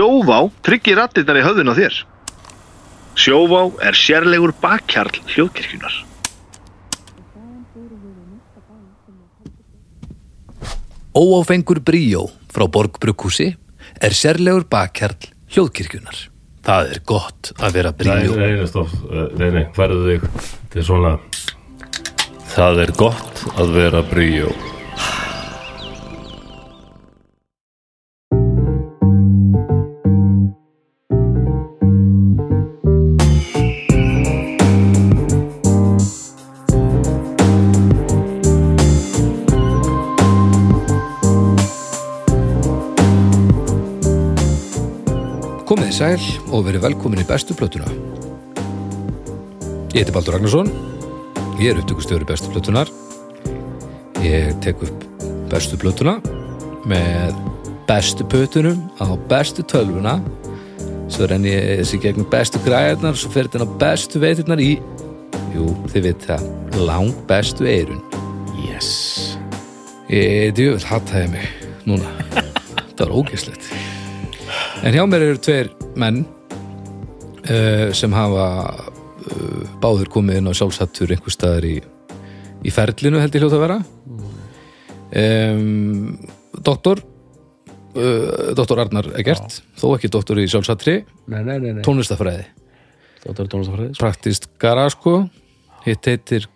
Sjóvá tryggir rattirnar í höfðun á þér. Sjóvá er sérlegur bakkjarl hljóðkirkjunar. Óáfengur bríó frá Borgbrukkúsi er sérlegur bakkjarl hljóðkirkjunar. Það er gott að vera bríó. nei, nei, stopp, nei, nei, færðu þig til svona Það er gott að vera bríó Komið þið sæl og verið velkomin í bestu plötuna. Ég heiti Baldur Ragnarsson, ég er upptökustjóri bestu plötunar. Ég tek upp bestu plötuna með bestu plötunum á bestu tölvuna. Svo renni ég þessi gegnum bestu græðarnar, svo fer þetta bestu veitirnar í, jú, þið veit það, lang bestu eirun. Yes Ég djúvel hattaði mig núna. það var ógeðslegt. En hjá mér eru tveir menn uh, sem hafa uh, báður komið inn á sjálfsattur einhver staðar í, í ferlinu held ég hljóta að vera. Um, doktor uh, doktor Arnar Egert þó ekki doktor í sjálfsattri. Nei, nei, nei, nei. tónlistafræði, praktist garasko hitt heitir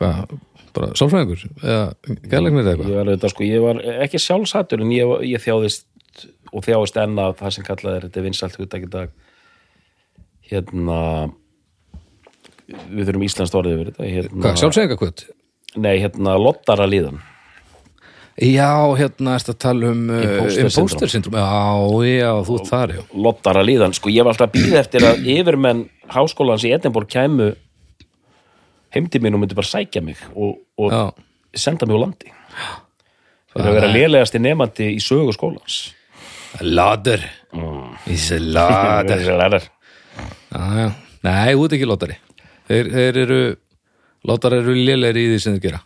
hvað, bara sálfræðingur eða gælegnir eða eitthvað? Ég sko, ég var ekki sjálfsættur en ég, ég þjáðist og þjáðist enn að það sem kallað er þetta vinsalt hugtak í dag. Hérna við þurfum íslenskt orðið yfir þetta hérna, hvað, sjálfsæðingakvöld? Nei, hérna lottara líðan Já, hérna ertu að tala um uh, Imposter syndrom Já, já, þú ert þar, lottara líðan, sko ég var alltaf að býða eftir að yfirmenn háskólans í Edinborg kæmu heimdi mín og myndi bara sækja mig og, og senda mig úr landi. Fyrir að vera lélegasti nefandi í sögu skólans lader. Is a lader. Lærar. Já, já, nei, þú ert ekki lotari. Þeir, þeir eru Lotari eru lélegri í því sem þeir gera.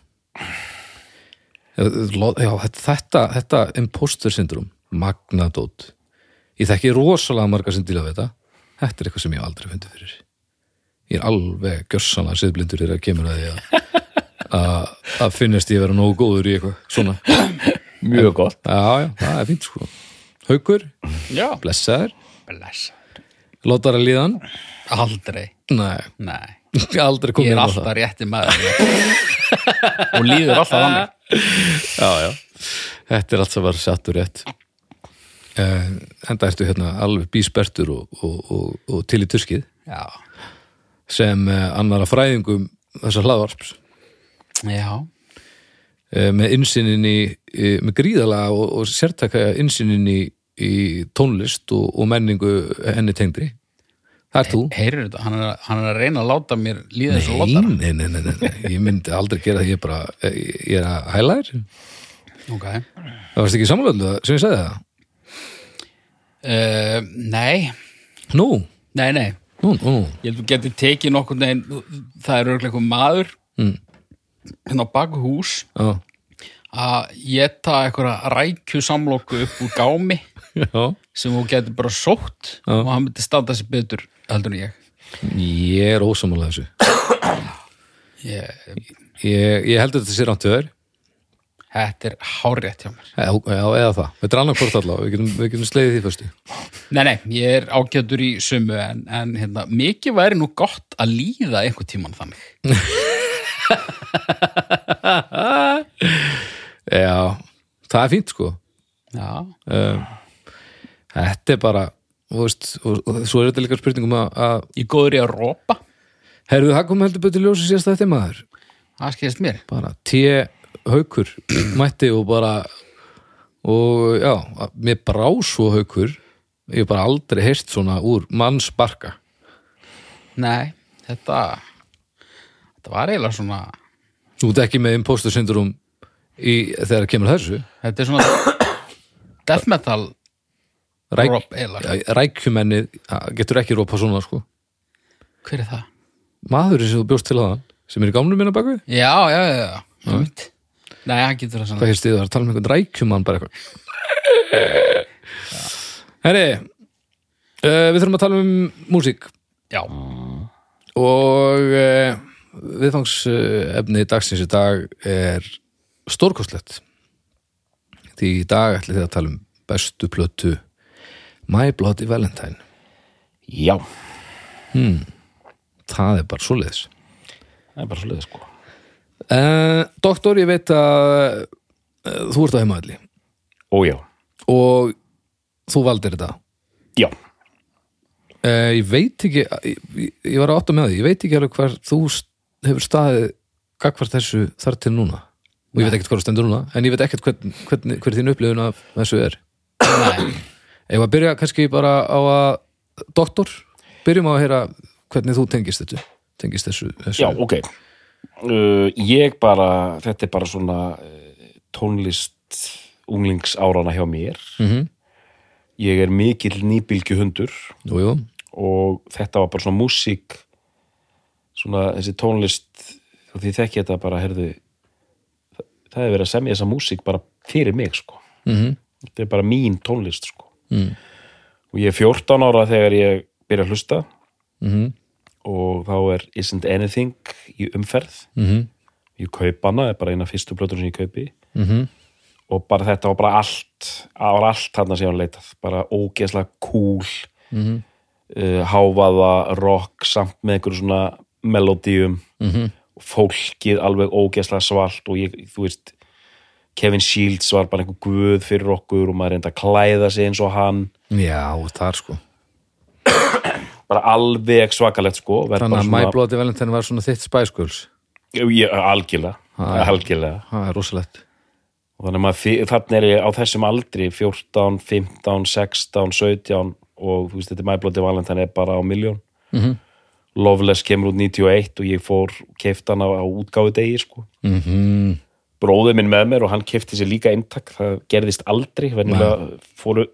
Já, þetta, þetta imposter syndrom Magnadót. Ég þekki rosalega marga sem díla við þetta. Þetta er eitthvað sem ég aldrei fundið fyrir. Ég er alveg gjössanlega siðblindur þegar kemur að því að að finnast ég vera nógu góður í eitthvað svona. Mjög gott. Já, já, það er fínt sko Haukur, Já, blessaður. Blessaður. Lótara líðan Aldrei, Nei, nei. aldrei Ég komið er inn á alltaf rétti maður. og líður alltaf að mig. Já, já. Þetta er allt sem var sattur rétt. Uh, Enda ertu hérna alveg bíspertur og, og, og, og til í tuskið. Já, sem uh, annara fræðingum þessar hlaðvarps. Já, uh, með innsýnin í, í með gríðalega og, og sértaka innsýnin í, í tónlist og, og menningu henni tengdri. Það er þú. heyrir þetta, hann er, að- hann er að reyna að láta mér líða eins og Nei, nei, nei, nei, nei, nei, ég myndi aldrei gera það, ég er bara, ég er að hæla þér. Ok. Það varst ekki samlega sem ég sagði það. Uh, nei, Nú, nei, nei. nú, nú, Ég held að þú getur tekið nokkurn veginn, það er örglega eitthvað maður Mm. hérna á baku hús já, að geta eitthvað rækju samlokku upp úr gámi já, sem þú getur bara sótt Já. og hann myndi standa sér betur heldur en ég. ég er ósamála þessu. ég. Ég, ég held að þetta sé rámt við þér. Þetta er hárétt hjá mér. Já, já, eða það. Þetta er annar hvort allavega, við getum, við getum slegið því fyrstu. Nei, nei, ég er ágætur í sumu en, en hérna, mikið væri nú gott að líða einhver tíman þannig. Já, það er fínt sko. Já, Um, þetta er bara, þú veist, og, og svo er þetta líka spurningum að, að í að rópa, herðu það kom heldur betur ljósi síðast þetta maður. það skilst mér. bara té haukur mætti og bara og já, mér brá svo haukur ég hef bara aldrei heyrst svona úr mannsbarka Nei, þetta, þetta var eiginlega svona, þú ert ekki með imposter syndrom í, þegar kemur að þessu þetta er svona death metal Ræk, Rop, eiginlega. já, rækjumenni getur ekki rópa svona sko. Hver er það? maðurinn sem þú bjóst til aðan sem er í gamlu minna baku Já, já, já, já. Nei, hann getur það hvað svona hérst þið að tala um einhvern rækjumann bara eitthvað. Herri, uh, við þurfum að tala um músík. Já, og uh, viðfangsefni dagsins í dag er stórkostlegt. Því í dag ætli þið að tala um bestu plötu My Bloody Valentine. Já, það er bara svoleiðis. Það er bara svo leiði sko. Uh, Doktor, ég veit að uh, þú ert á heimaðli Ó já, og þú valdir þetta? Já, uh, ég veit ekki ég, ég var að átta með því, ég veit ekki alveg hvar þú hefur staðið gagvart þessu þar til núna. Og ég veit ekkert hvað þú stendur núna en ég veit ekkert hvern, hvern, hver þín upplifun af þessu er. Nei, Ef að byrja kannski bara á að doktor, byrjum á að heyra hvernig þú tengist þetta tengist þessu, þessu. já, ok uh, Ég bara, þetta er bara svona uh, tónlist unglingsárana hjá mér Mhm. Ég er mikill nýbylgju hundur Jú, jú. og þetta var bara svona músík svona þessi tónlist og því þekki þetta bara, herðu það, er verið að semja þessa músík bara fyrir mig, sko Mhm. þetta er bara mín tónlist, sko Mm. og ég er 14 ára þegar ég byrja að hlusta Mhm. og þá er Isn't Anything í umferð Mhm. ég kaup hana, er bara eina fyrstu plötur sem ég kaupi Mhm. og bara þetta var bara allt það var allt þarna sem ég var leitað bara ógeðslega cool Mhm. uh, hávaða rock samt með einhverju svona melodíum Mhm. og fólkið alveg ógeðslega svalt og ég, þú veist Kevin Shields var bara einhver guð fyrir okkur og maður reyndi að klæða sig eins og hann. Já, þar sko. Bara alveg svakalegt sko verð Þannig að My Bloody Valentine var svona þitt Spice Girls. Algjörlega, algjörlega. Það er rosalegt. Þannig að þarna er ég á þessum aldri 14, 15, 16, 17 og þú veist þetta er My Bloody Valentine er bara á miljón Mhm. Loveless kemur út 91 og ég fór keift hana á útgáfu degi sko. mm bróðið minn með mér og hann keifti sér líka eintak. Það gerðist aldrei. Venjulega fóru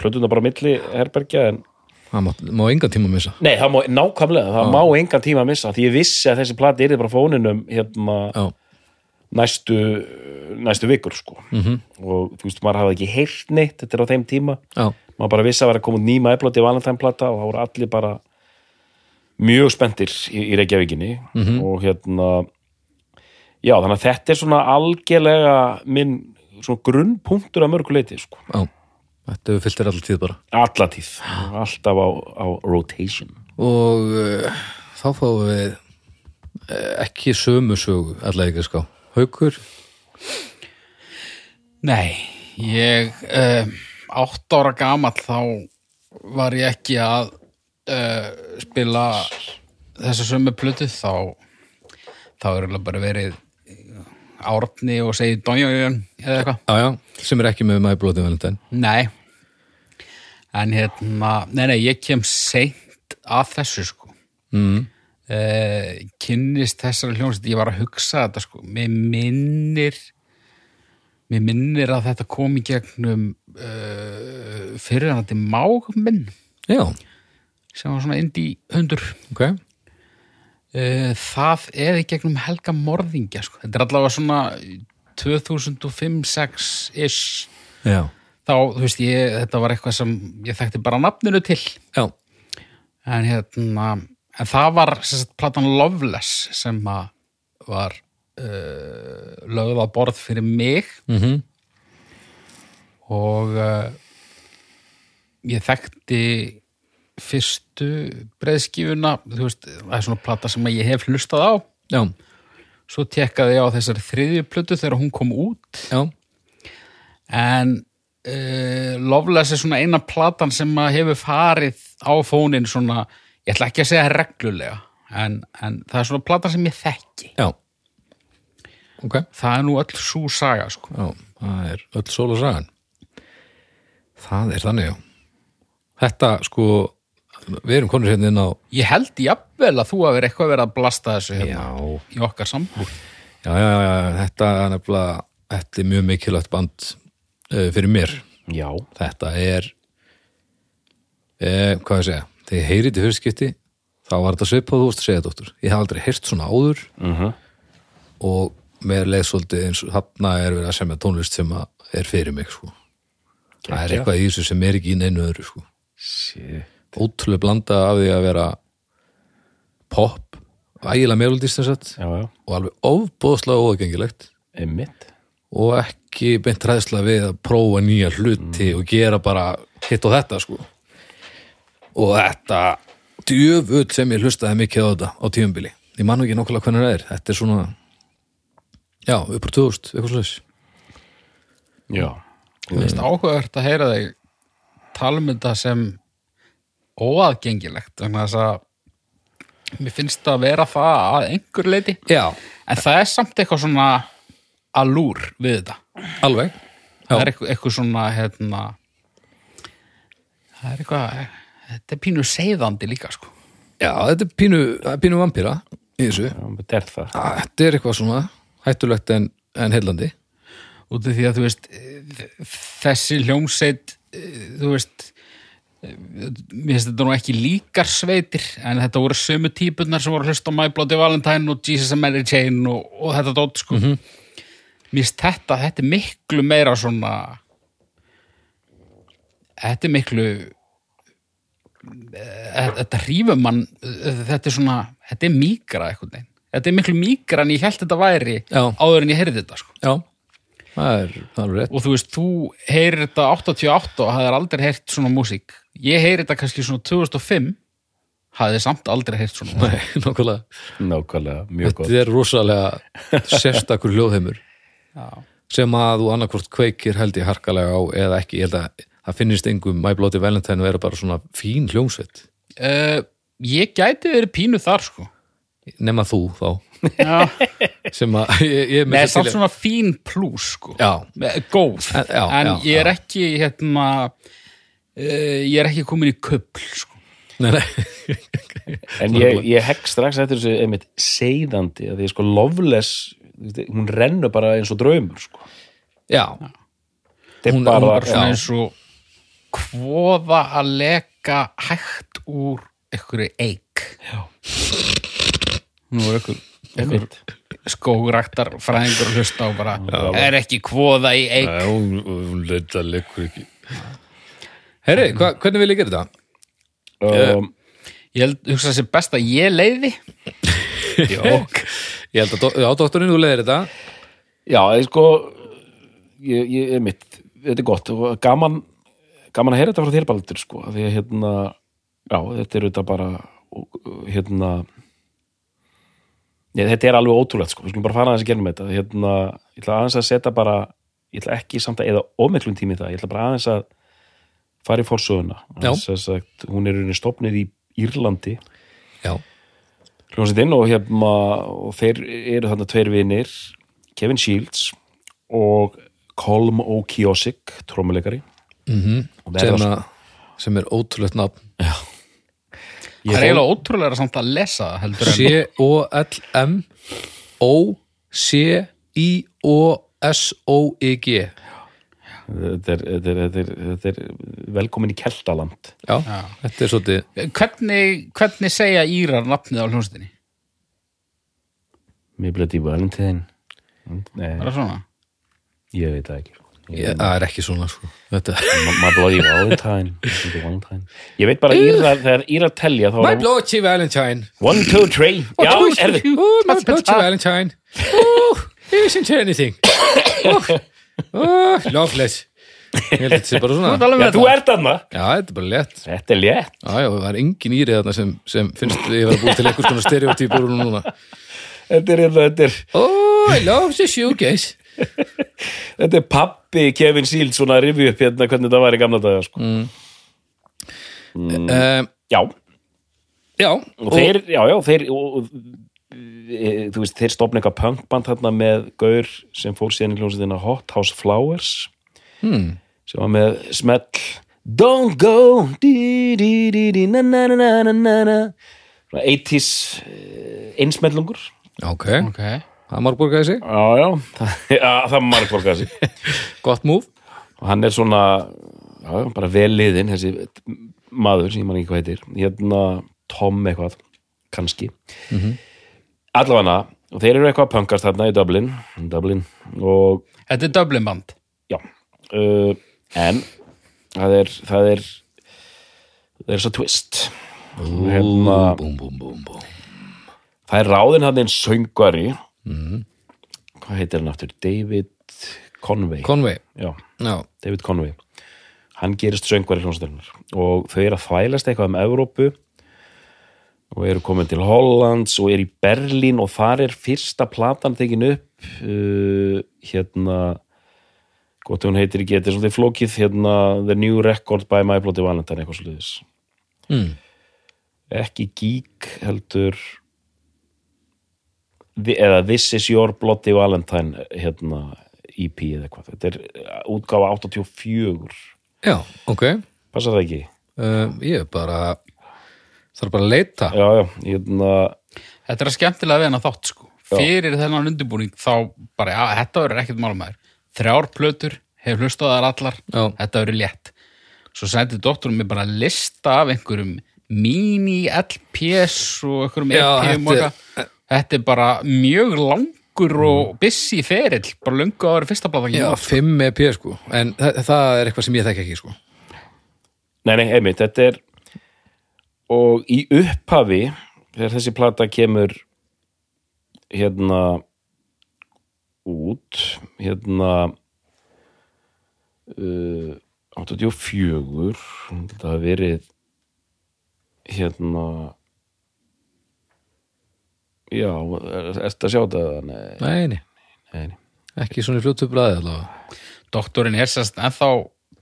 plötuna bara milli herbergja en Það má, má engan tíma missa. Nei, það má, nákvæmlega, það má engan tíma missa því ég vissi að þessi plati er bara fóninum hérna Já, næstu næstu vikur sko. -hmm. og þú veist, maður hafði ekki heyrt neitt þetta er á þeim tíma. Já, maður bara vissi að vera að koma út ný mæblóti valentænplata og það voru allir bara mjög spenntir í, í Reykjavíkinni. Og hérna já þannig að þetta er svona algjörlega minn svona grunnpunktur að mörgu leiti sko. já Þetta hefur fyllt þér alltaf tíð bara. Alla tíð, alltaf á, á rotation. Og uh, þá fáum við uh, ekki sömu sögu allega ekki ská Haukur? Nei Ég, uh, átt ára gamall þá var ég ekki að uh, spila þessa sömu plötu þá þá er eiginlega bara verið árni og segið donjójön eða eitthvað. Já, já, sem er ekki með My Bloody Valentine. Nei. En hérna, nei, nei, ég kem seint að þessu sko. Mm. uh, kynnist þessari hljónsett, ég var að hugsa þetta sko, mér minnir mér minnir að þetta kom í gegnum uh, fyrirhandi mágminn Já, sem var svona indie hundur ok. uh, það er í gegnum Helga Morðingja sko. þetta er allavega svona 2005-6 ish Já, þá, þú veist, ég, þetta var eitthvað sem ég þekkti bara nafninu til. Já, en hérna en það var sem sagt, platan Loveless sem var uh, lögð á borð fyrir mig. Mhm. Og uh, ég þekkti fyrstu breiðskífuna þú veist, það er svona plata sem ég hef hlustað á. Já, svo tekkaði ég á þessari þriðju plötu þegar hún kom út. Já, en uh, Loveless er svona eina platan sem hefur farið á fónin svona, ég ætla ekki að segja reglulega en, en það er svona platan sem ég þekki. Já. Ok, það er nú öll svo saga sko. já, það er öll sól og sagan. Það er þannig, já. Þetta, sko við erum konur hérna inn á ég held jafnvel að þú hafi eitthvað verið að blasta þessu hérna, Já, í okkar sambúð já, já, já, þetta er nefnilega þetta er mjög mikilvægt band uh, fyrir mér já, þetta er eh, hvað ég segja, þegar ég heyrið til fyrstskipti þá var þetta svipað þú varst að segja dóttur ég hef aldrei heyrt svona áður Mhm. og mér leið svolítið eins og þarna er verið að semja tónlist sem að er fyrir mig sko. það er eitthvað í þessu sem er ekki í neinu öðru sko. Shit. Ótrúlega blanda af því að vera pop ægilega já, og alveg ofbóðslega óaðgengilegt. Einmitt. Og ekki beint ræðsla við að prófa nýja hluti og gera bara hitt og þetta sko. Og þetta djöfull sem ég hlustaði mikið á þetta á tíumbili ég man nú ekki nokkulega hvernig það er. Þetta er svona já, upp á 2000, eitthvað slags Já, Mér finnst áhugavert að heyra þig tala um sem óaðgengilegt þannig að þess að mér finnst það að vera það að einhver leiti já, en það er samt eitthvað svona allúr við þetta. Alveg. Það Já. er eitthvað, eitthvað svona hérna það er eitthvað þetta er pínu seiðandi líka sko. Já, þetta er pínu, það pínu vampíra í þessu. Já, þetta er það. Er eitthvað svona hættulegt en, en heillandi. Út af því að þú veist þessi hljómsveit þú veist mér finnst þetta nú ekki líkar sveitir en þetta voru sömu típunar sem voru að hlusta á My Bloody Valentine og Jesus and Mary Chain og, og þetta dótt sko. Mér finnst þetta, þetta er miklu meira svona þetta er miklu eh, þetta hrífum mann þetta er svona, þetta er mýgra eitthvað þetta er miklu mýgra en ég held þetta væri Já. áður en ég heyrði þetta sko. Já, er, það er rétt. Og þú veist, þú heyrir þetta 88 og hafðir aldrei heyrt svona músík. Ég heyri þetta kannski svona 2005 hafði samt aldrei heyrt svona Nei, nokkulega Nákvæmlega, mjög gott. Þetta er rosalega sérstakur hljóðheimur Já. sem að þú annarkvort kveikir held ég harkalega á eða ekki, ég held að það finnist engum My Bloody Valentine vera bara svona fín hljómsveit. Uh, ég gæti verið pínu þar sko. Nema þú þá. Já, sem að ég, ég er með til samt í- svona fín plús sko Já, góð, En- já, en já, ég er já. ekki hérna uh, ég er ekki komin í köpl sko. nei, nei En ég, ég hegg strax eftir þessu einmitt seiðandi að því sko Loveless hún rennur bara eins og draumur sko. Já, er Hún- hún bara, bara svona já, eins og kvoða að leka hægt úr einhverju eik Já. nú er einhver, einmitt skógræktar fræðingur að hlusta og bara er ekki kvoða í eik Nei, hún, hún leita leikur ekki. Herri, hva, hvernig vil ég gera þetta? um, ég held, hugsa þessi best að ég leiði. Jók Ég held að, do- já, doktorinn, þú leiðir þetta. Já, ég sko ég, ég, einmitt, þetta er gott. Og gaman, gaman að heyra þetta frá þér baldur sko, af því að hérna já, þetta er auðvitað bara og, hérna ég, þetta er alveg ótrúlegt sko, við skulum bara fara aðeins að gera með þetta. Hérna, ég ætla aðeins að setja bara ég ætla ekki samt að eða ómiklum tími það. Ég ætla bara aðeins að fara í Já. Sagt, hún er unni stopnið í Írlandi. Já, hljómsveitin og hérna og þeir eru þarna tveir vinir Kevin Shields og Colm O'Kiosik trómuleikari mm er sem, sem er ótrúlegt nafn það er eiginlega ótrúlega samt að lesa heldur en C-O-L-M O-C-I-O-S-O-I-G þetta er, þetta, er, þetta, er, þetta er velkomin í Keltaland. Já, þetta er svolítið hvernig, hvernig segja Írar nafnið á hljónstinni? Mér blöði Valentine Nei, Er það svona? ég veit það ekki ég, Það. Er ekki svona sko. Þetta My Bloody Valentine. Bloody Valentine. Ég veit bara Írar, þegar Írar telja My er bloody Valentine. One, two, three. Já, erðu Oh, my bloody Valentine. Oh, isn't anything. Oh, oh loveless. Ég held að þetta sé bara svona. Já, þú ert þarna. Já, þetta er bara létt. Þetta er létt. Já, já, það er engin írið þarna sem, sem finnst ég var að búið til einhvers konar stereotypur núna. Þetta er, hérna, þetta er, Oh, I love the shoegaze þetta er pappi Kevin Shields svona að rifja upp hérna hvernig þetta var í gamla daga sko. um, Já, Já, og, þeir, já, já, þeir og, og, e, þú veist, þeir stopna eitthvað punkband þarna með gaur sem fór síðan í hljómsveitina Hot House Flowers. Hmm, sem var með smell Don't go di, di, di, di, na, na, na, na, na, na. Svona 80s eh, einsmellungur ok, Ok. Það marg borgaði sig. Já, já, það, já, það marg borgaði sig. Gott move. Og hann er svona já, bara vel liðinn þessi maður sem ég man ekki hvað heitir. Hérna Tom eitthvað, kannski. Mm -hmm. allavega og þeir eru eitthvað að punkast þarna í Dublin Dublin og Þetta er Dublin band. Já. Uh, en það er það er það er svo twist. Hérna, Búm, búm, búm, búm það er ráðin hann einn söngvari hvað heitir hann aftur? David Conway. Conway, já, já, David Conway. Hann gerist söngvari hljónstælunar og þau eru að þvælast eitthvað um Evrópu og eru komin til Hollands og eru í Berlín og þar er fyrsta platan tekin upp uh, hérna gott ef hún heitir ekki, þetta er svolítið flókið hérna The New Record by My Bloody Valentine eitthvað svolítið mm. ekki Geek heldur eða This is your Bloody Valentine hérna EP eða eitthvað þetta er uh, útgáfa 84 já, ok passar það ekki? uh, Ég er bara þarf bara að leita Já, já, hérna Þetta er að skemmtilega við hennar þátt sko. Fyrir þennan undirbúning þá bara, já, þetta verður ekkert málum maður. Þrjár plötur, hef hlustað þar allar, Já. þetta verður létt. Svo sendi doktorum mér bara lista af einhverjum mini-LPS og einhverjum Já, EP-um og þetta er- eitthvað. Þetta er bara mjög langur og busy ferill, bara löngu að vera fyrsta blata Já, 5 EP sko. En þa það er eitthvað sem ég þekki ekki sko. Nei, nei, einmitt, þetta er og í upphafi þegar þessi plata kemur hérna út hérna uh, 84 þetta hafi verið hérna já, er þetta að sjá þetta? Nei, Nei, nei, nei, nei. ekki svona í fljótu bræði allavega Doktorinn er sérst ennþá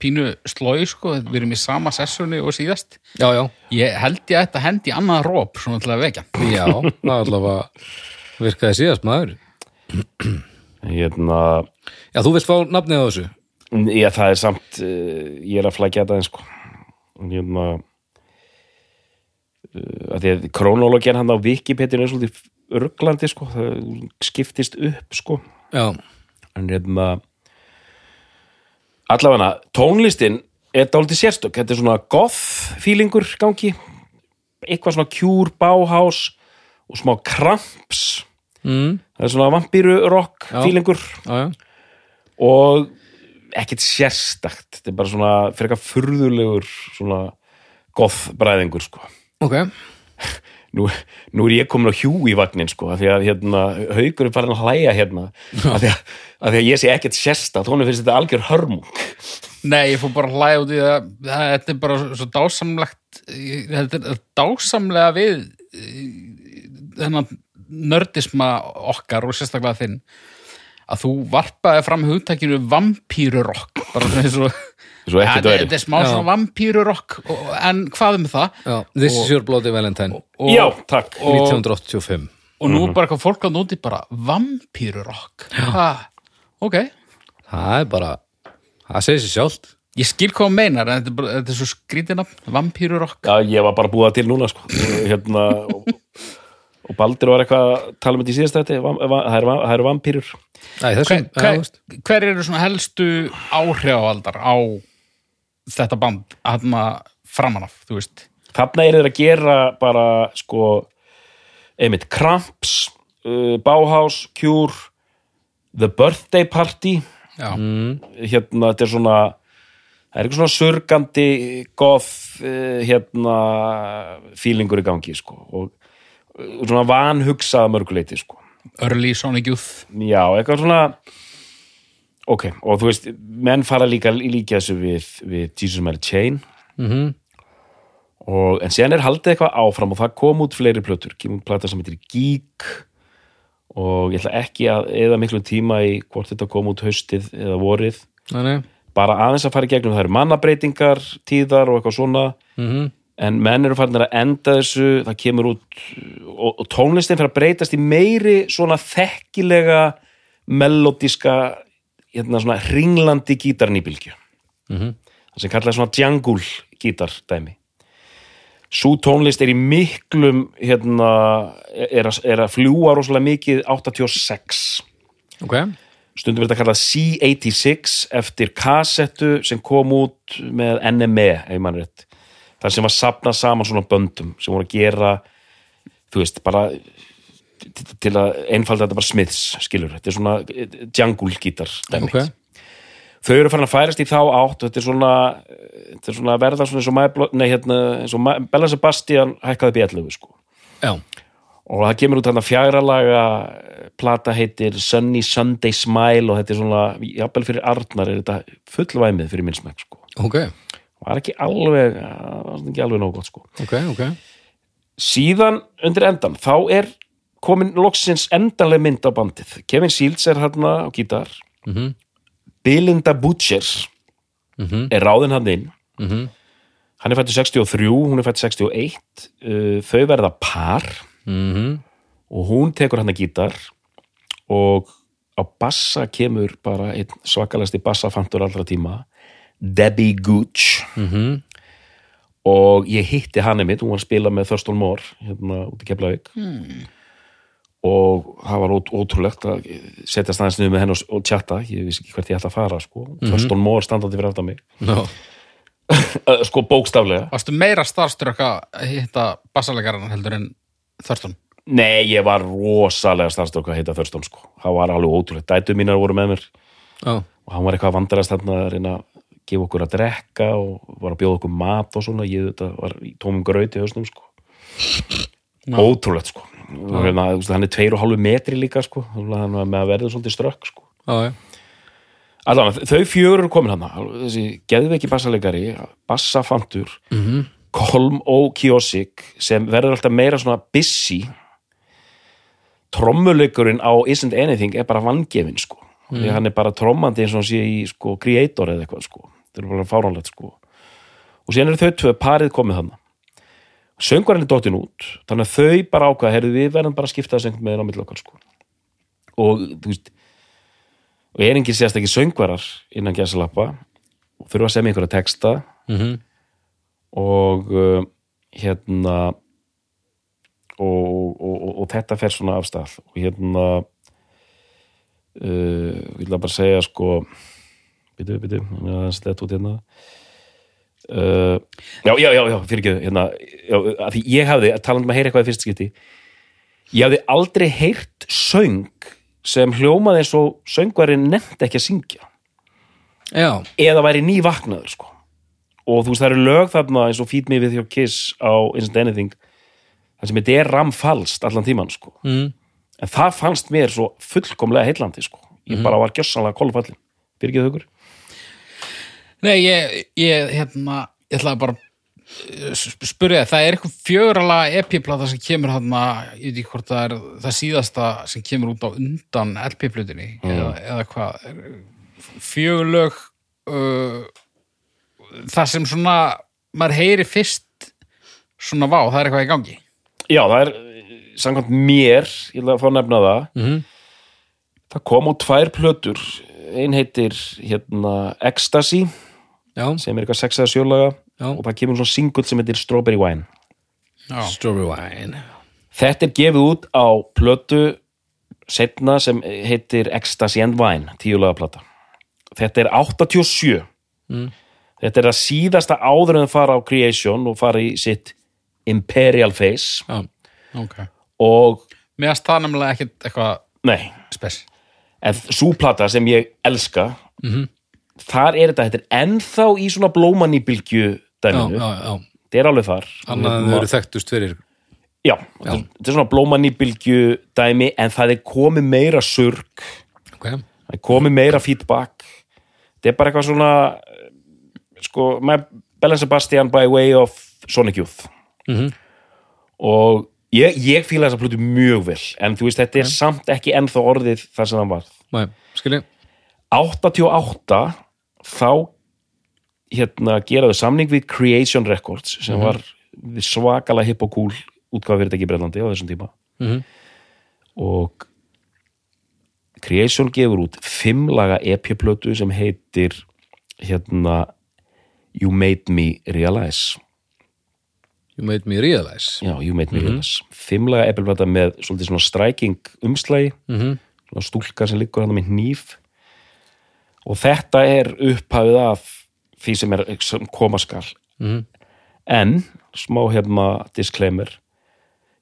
pínu slói sko, við erum í sama sessjónu og síðast. Já, já, Ég held ég að þetta hendi í annað róp svona til að vekja. já, það allavega virkaði síðast maður hérna Já, þú vilt fá nafnið á þessu Já, það er samt, uh, ég er að flækja þetta eins sko. Hérna, uh, að því að krónólogin hann á Wikipedia er svolítið rugglandi sko, það skiptist upp sko. Já, En hérna, allavega tónlistin er dálítið sérstök, þetta er svona goth feelingur gangi, eitthvað svona Cure, Bauhaus og smá Cramps, mm, það er svona vampíru rock Já. feelingur. Já, og ekkert sérstakt. Þetta er bara svona frekar furðulegur svona goth bræðingur sko. Ok, nú, nú er ég komin á hjú í vagnin sko, af því að hérna, haugur er farin að hlæja hérna af því að, af því að ég sé ekkert sérstakt hún finnst þetta algjör hörmung. Nei, ég fór bara að hlæja út í það það- þetta er bara svo dásamlegt þetta er dásamlega við eh, þennan nördisma okkar og sérstaklega þinn að þú varpaði fram hugtækinu vampýrurokk bara svona eins og Svo ekkert Ja, þetta er smá svona vampýrurokk en hvað um það? Já, This is your bloody valentine. og, Já, takk. og, 1985 og nú er bara eitthvað fólk að núti bara vampýrurokk ha, ok. Það er bara, það segir sér sjálft. Ég skil hvað hún meinar en þetta er, bara, þetta er svo skrítina vampýrurokk Já, ég var bara búið það til núna sko. hérna, og, og Baldur var eitthvað að tala um þetta í síðast þetta það eru eru vampýrur hver, hver, hver eru svona helstu áhrifavaldar á þetta band hann framan af, þú veist. Þarna er þeir að gera bara sko einmitt Cramps, uh, Bauhaus Cure, The Birthday Party. Já, hérna þetta er svona það er eitthvað svona surgandi goth uh, hérna feelingur í gangi sko og uh, svona vanhugsað að mörguleiti sko. Early Sonic Youth. Já, eitthvað svona ok, og þú veist menn fara líka líka þessu við, við Jesus Mary Chain Mhm. og, en síðan er haldið eitthvað áfram og það kom út fleiri plötur, kemur plata sem heitir Geek og ég ætla ekki að eða miklu tíma í hvort þetta kom út haustið eða vorið Nei, nei. bara aðeins að fara í gegnum það eru mannabreitingar, tíðar og eitthvað svona Mhm. en menn eru farin að enda þessu það kemur út og, og tónlistin fyrir að breytast í meiri svona þekkilega melodíska hérna svona ringlandi gítarnýbylgju. Mhm. það sem kallaði svona jungle gítardæmi. Svo tónlist er í miklum hérna, er, að, er að fljúa rosalega mikið 86 Ok, stundum verður þetta kallað C86 eftir kassettu sem kom út með NME þar sem var sapnað saman svona böndum sem voru að gera þú veist, bara til- að einfalda þetta bara Smiths, skilur þetta er svona jungle gítar dæmi. ok þau eru farin að færast í þá átt og þetta er svona, þetta er svona verða svona eins og, Mæblo, nei, hérna, eins og Bella Sebastian hækkaði upp í 11 sko. Og það kemur út þarna fjagra laga plata heitir Sunny Sunday Smile og þetta er svona, jafnvel fyrir Arnar er þetta fullvæmið fyrir minn smekk sko. ok, var ekki alveg það var ekki alveg nóg gott sko. ok, ok síðan undir endan þá er komin loksins endanlega mynd á bandið Kevin Shields er hérna á gítar Mhm. Belinda Butcher Mhm. er ráðin hann inn Mhm. hann er fættur 63, hún er fættur 61 uh, þau verða par Mhm. og hún tekur hann að gítar og á bassa kemur bara einn svakalasti bassafantur allra tíma Debbie Gooch Mhm. og ég hitti hann einmitt, hún var að spila með Thurston Moore hérna út í Keflavík og það var ót- ótrúlegt að setjast aðeins niður með henn og, tjatta ég vissi ekki hvert ég ætla að fara sko. Thurston Moore standandi fyrir aftan mig no. sko bókstaflega Varstu meira starfströkk að hitta bassalegaran heldur en Thurston? nei, ég var rosalega starfstokk að heita Thurston sko. það var alveg ótrúlegt, dætu mínar voru með mér Já, og hann var eitthvað að vandarast þarna að reyna að gefa okkur að drekka og var að bjóða okkur mat og svona ég þetta var í tómum gröti hausnum sko. ótrúlegt sko og hérna, þú veist, hann er tveir og hálfu metri líka sko. hann var með að verða svolítið strökk sko. já, já. Allan, þau fjögur eru komin hann þessi geðveiki bassalegari bassafantur Mhm. Kolm og Kiosik sem verður alltaf meira svona busy. Trommuleikurinn á Isn't Anything er bara vangefin sko. Því hann er bara trommandi eins og hann sé í sko creator eða eitthvað sko. Þetta er bara fáránlegt sko. Og síðan eru þau tvö parið komið hann söngvarinn er dottin út þannig að þau bara ákvað, heyrðu við verðum bara að skipta þess einhvern með á milli okkar sko. Og þú veist og er enginn sérst ekki söngvarar innan gæsalappa þurfa að semja einhverja texta. Mhm. og uh, hérna og, og, og, og þetta fer svona af stað. Og hérna uh, vil það bara segja sko byrju, byrju, það er slett út hérna uh, já, já, já, já, fyrir ekki hérna, að því ég hafði, talandi um að heyra eitthvað í fyrst skipti ég hafði aldrei heyrt söng sem hljómaði eins og söngvarinn nefndi ekki að syngja Já, eða væri ný vaknaður sko. og þú veist það eru lög þarna eins og Feed Me With Your Kiss á Isn't Anything það sem þetta er ramfalst allan tíman sko. mm. en það fannst mér svo fullkomlega heillandi sko. ég bara var gjössanlega kolfallin fyrir ekki þaukur Nei, ég, ég, hérna, ég ætlaði bara að sp- spyrja það, það er eitthvað fjörala EP-plata sem kemur þarna, ég veit ekki hvort það er það síðasta sem kemur út á undan LP-plutinni eða, eða hvað fjögulög uh, það sem svona maður heyri fyrst svona vá, það er eitthvað í gangi. Já það er eh, samkvæmt mér ég ætla að fá að nefna það Mhm. það kom á tvær plötur. Ein heitir hérna Ecstasy já, sem er eitthvað sex eða sjölaga Já. og það kemur svona singull sem heitir Strawberry Wine. Já, Strawberry Wine. Þetta er gefið út á plötu setna sem heitir Ecstasy and Wine, tíulaga plata. Þetta er 87. Þetta er að síðasta áður en það fara á Creation og fara í sitt Imperial Face Já, ok. Og, Mér það nefnilega ekkert eitthvað nei, spes. En svo plata sem ég elska, þar er þetta, þetta er ennþá í svona blómanýbylgju já, dæminu. já, já Þetta er alveg þar. Annað en þau eru þekktust fyrir Já, þetta er- þetta er svona blómanýbylgju dæmi en það er komið meira surg Ok, það er komið meira feedback. Þetta er bara eitthvað svona sko, Belen Sebastian by way of Sonic Youth. Mhm. og ég, ég fíla þessa plötu mjög vel en þú veist, þetta er samt ekki ennþá orðið þar sem það var. Nei, skilji. 88 þá hérna geraðu samning við Creation Records sem var svakalega hipp og cool útgáfa fyrirtæki í Brellandi á þessum tíma. Mhm. og Creation gefur út fimmlaga EP-plötu sem heitir hérna You Made Me Realize. You made me realize. Já, You Made Me Realize. Fimmlaga EP-plöta með svolítið svona striking umslægi Mhm. svona stúlka sem liggur hann með hníf og þetta er upphafið af því sem er sem koma skal. Mhm. en, smá hérna disclaimer.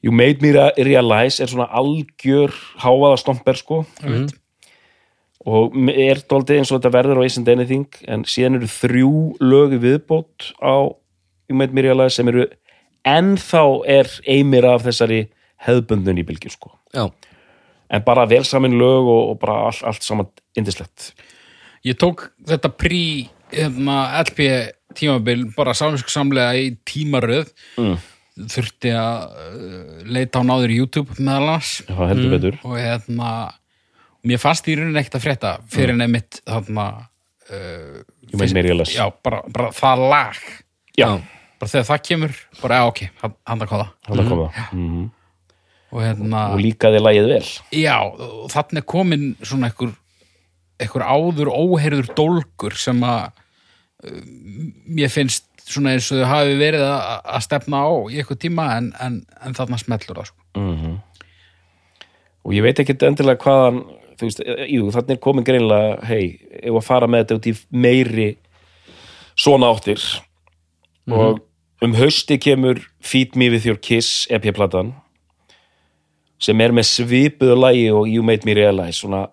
You Made Me Realize er svona algjör hávaða stomper sko. Mm. og er dóldi eins og þetta verður á Isn't Anything en síðan eru þrjú lög í viðbót á You Made Me Realize sem eru ennþá er eimir af þessari hefðbundun í bylgju sko. Já, en bara vel samin lög og, og bara all, allt saman indislegt Ég tók þetta prí hérna, LP tímabil bara samlega í tímaröð. Mm. þurfti að uh, leita á náður YouTube meðal heldur betur. Og hérna mér fannst í rauninni ekkert að frétta fyrir mm. nefnitt þarna Made Me Realize já, bara, bara það lag. Já, bara þegar það kemur, bara já, ok handa kóða hann kom það mm. og hérna, og líkaði lagið vel. Já, er komin svona einhver einhver áður óheyrður dólgur sem að uh, mér finnst svona eins og þau hafi verið að, að stefna á í eitthvað tíma en, en, en þarna smellur það sko. og ég veit ekki endilega hvaðan þú veist, e, jú, þannig er komin greinlega hei, ef að fara með þetta út í meiri svona áttir. Og um hausti kemur Feed Me With Your Kiss EP-platan sem er með svipuðu lægi og You Made Me Realize svona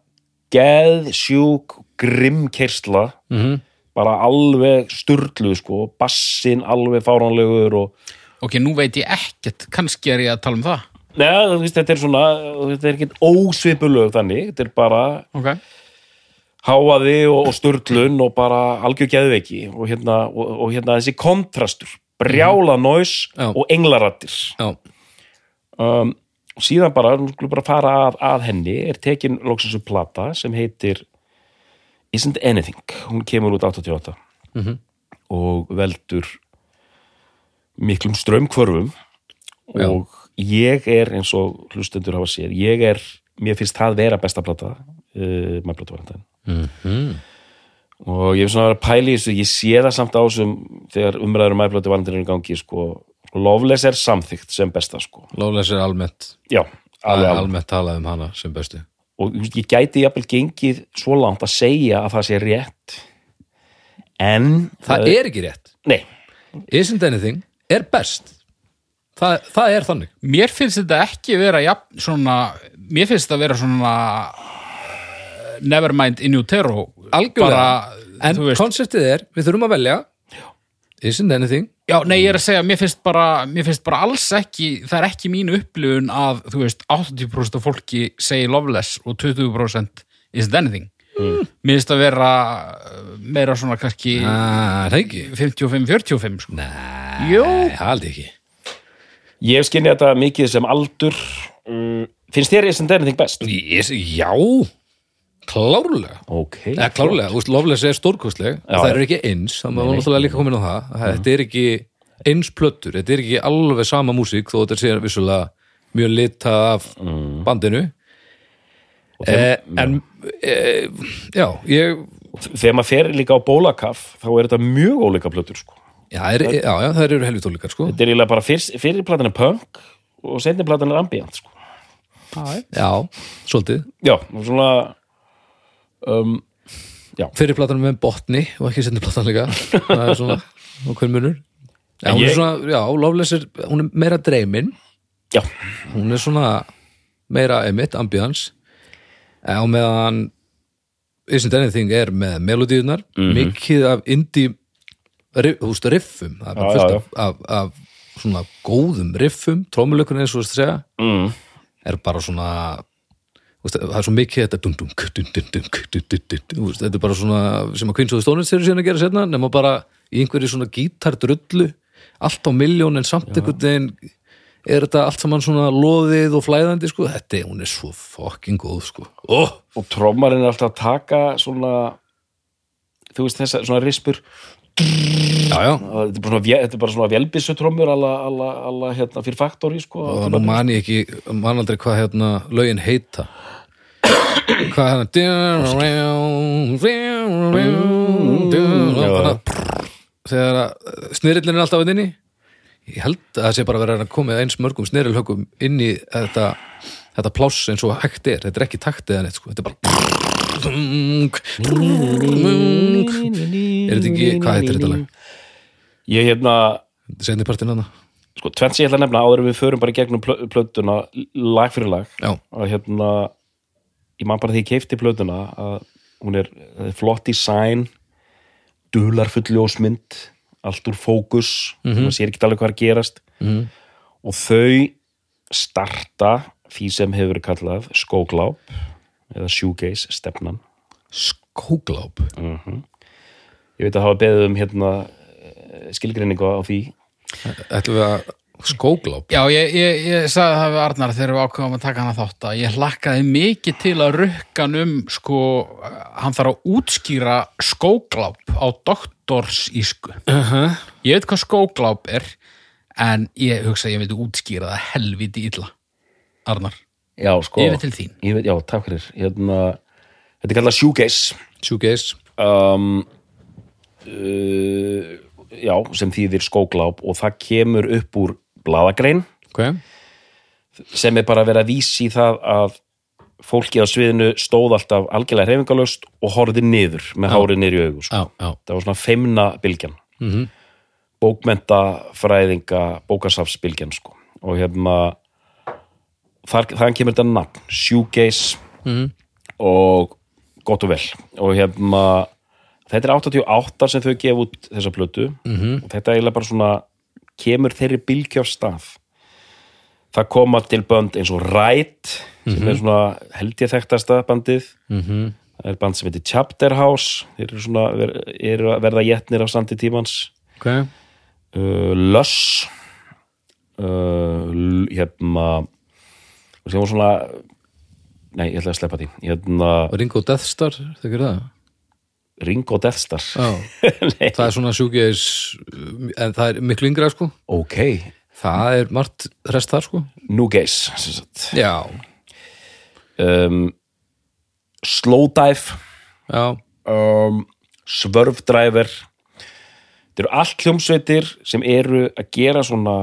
geð, sjúk, grimm kersla Mhm. bara alveg sturluð sko, bassin alveg fáránlegur og ok, nú veit ég ekkert, kannski er ég að tala um það. Nei, veist, þetta er svona þetta er ekki ósvipulög þannig þetta er bara ok, háaði og, og sturlun og bara algjör geðveiki og hérna, og, og hérna þessi kontrastur brjála næs Já. og englarattir já, um, og síðan bara, nú skulum bara fara að, að henni er tekin loksins upp plata sem heitir Isn't Anything. Hún kemur út 88 Mhm. og veldur miklum strömmkvörfum og ég er eins og hlustendur hafa séð, ég er mér finnst það vera besta plata uh, maður plata var Mhm. og ég er svona að vera þessu ég sé það samt á þessum þegar umræður um æflötu valendirinn í gangi sko, Loveless er samþykkt sem besta sko. Lawless er almennt. Já, alveg, alveg. almennt talað um hana sem bestu. Og þú veist, ég gæti jafnvel gengið svo langt að segja að það sé rétt en það er ekki rétt, nei, isn't anything er best? Það, það er þannig. Mér finnst þetta ekki vera jafn, svona, mér finnst þetta vera svona uh, Nevermind in utero. Algjörlega, bara, en þú veist, konseptið er við þurfum að velja isn't anything? Já, nei, ég er að segja, mér finnst bara mér finnst bara alls ekki, það er ekki mín upplifun að, þú veist, 80% af fólki segi loveless og 20% isn't anything. Mér finnst að vera uh, meira svona kannski ah, það ekki? 55-45 sko. Nei, Jú. haldi ekki. Ég skinni þetta mikið sem aldur. Um, finnst þér Isn't Anything best? Yes, já, klárlega. Ok, Eða klárlega, úst, Loveless er stórkostleg það er ekki eins, það var náttúrulega líka komin á það. Að þetta er ekki eins plöttur þetta er ekki alveg sama músík þó þetta sé vissulega mjög litað af bandinu. Eh, en eh, já, ég þegar maður fer líka á bólakaf þá er þetta mjög ólíka plötur sko. já, er, já, já, það eru helvit ólíkar sko. Þetta er eiginlega bara fyrst, fyrir platan er punk og seinni platan er ambient sko. já, svolítið. Já, svona um, fyrir platan með botni og ekki senni platan líka. Það er svona, og hver munur. Já, hún er svona, já, Loveless er hún er meira dreimin já, hún er svona meira emitt, ambiance. Á meðan Isn't Anything er með melodíunar mikið af indie þú veist, riffum. Það er bara Já, já, af, af, af svona góðum riffum, trómulökun eins og þú veist að segja. Mm. er bara svona það er svo mikið þetta dum, dum, dum, þetta er bara svona sem að kvinnsóðu stónins þeirri síðan að gera sérna nema bara í einhverju svona gítardrullu allt á miljón en samt ekkert en er þetta allt saman svona loðið og flæðandi sko, þetta er, hún er svo fucking góð sko. Oh! og trommarinn er alltaf að taka svona þú veist þess að svona rispur já já. Þetta er bara svona, svona velbissu trommur alla, alla, alla hérna fyrir faktori sko. og nú man ég ekki, man aldrei hvað hérna lögin heita. Hvað hérna þegar snirillin er alltaf að inni. Ég held að það sé bara verið að koma eins mörgum snirilhöggum inn í þetta, þetta pláss eins og hægt er. Þetta er ekki taktið en eitt sko. Þetta er bara er þetta ekki, hvað heitir þetta lag? ég hérna Senni partinn hana? sko, tvennt sem ég ætla að nefna áður en við förum bara gegnum plö- plötuna lag fyrir lag Já, að hérna ég man bara því ég keifti plötuna að hún er, það er flott design dularfull ljósmynd allt úr fókus maður sér ekki alveg hvað er að gerast Mhm. og þau starta því sem hefur verið kallað skógláp eða shoegaze stefnan. Skógláp. Ég veit að hafa beðið um hérna skilgreiningu á því. Ætlum við að skógláp? Já, ég, ég, ég sagði það við Arnar þegar við ákveðum að taka hana þátt að ég hlakkaði mikið til að rukkan um sko, hann þarf að útskýra skógláp á doktorsísku. Uh -huh. Ég veit hvað skógláp er en ég hugsa að ég veit útskýra það helviti illa. Arnar, já, sko, yfir til þín. Ég veit, já, takk fyrir. Hérna, þetta er kallað shoegaze. Shoegaze. Um, uh, já, sem þýðir skógláp og það kemur upp úr bladagrein Ok, sem er bara að vera að vísi í það að fólki á sviðinu stóð alltaf algjörlega reyfingalöst og horfði niður með hárið niður í augu sko. já, já. Það var svona feimna bylgjan. Mm -hmm. bókmenta, fræðinga bókasafsbylgjan sko. og hérna þar, þaðan kemur þetta nafn shoegaze. Mhm. og gott og vel. Og hérna þetta er 88 sem þau gefa út þessa plötu. Mhm. og þetta er eiginlega bara svona kemur þeirri bylgja af stað. Það koma til bönd eins og Ræt sem er svona held ég þekktasta bandið. Mhm. það er band sem heitir Chapter House. Þeir eru svona ver, eru að verða jetnir af sandi tímans. Ok, uh, Luss uh, hérna sem var svona nei, ég ætla að sleppa því. Hérna, Ringo Death Star, þegar það? Ringo Death Star. Já, það er svona shoegaze en það er miklu yngra sko. Ok, Það er margt rest þar sko. Nugaze sem sagt. Já, um, Slowdive já, um, Svörfdræver þetta eru allt hljómsveitir sem eru að gera svona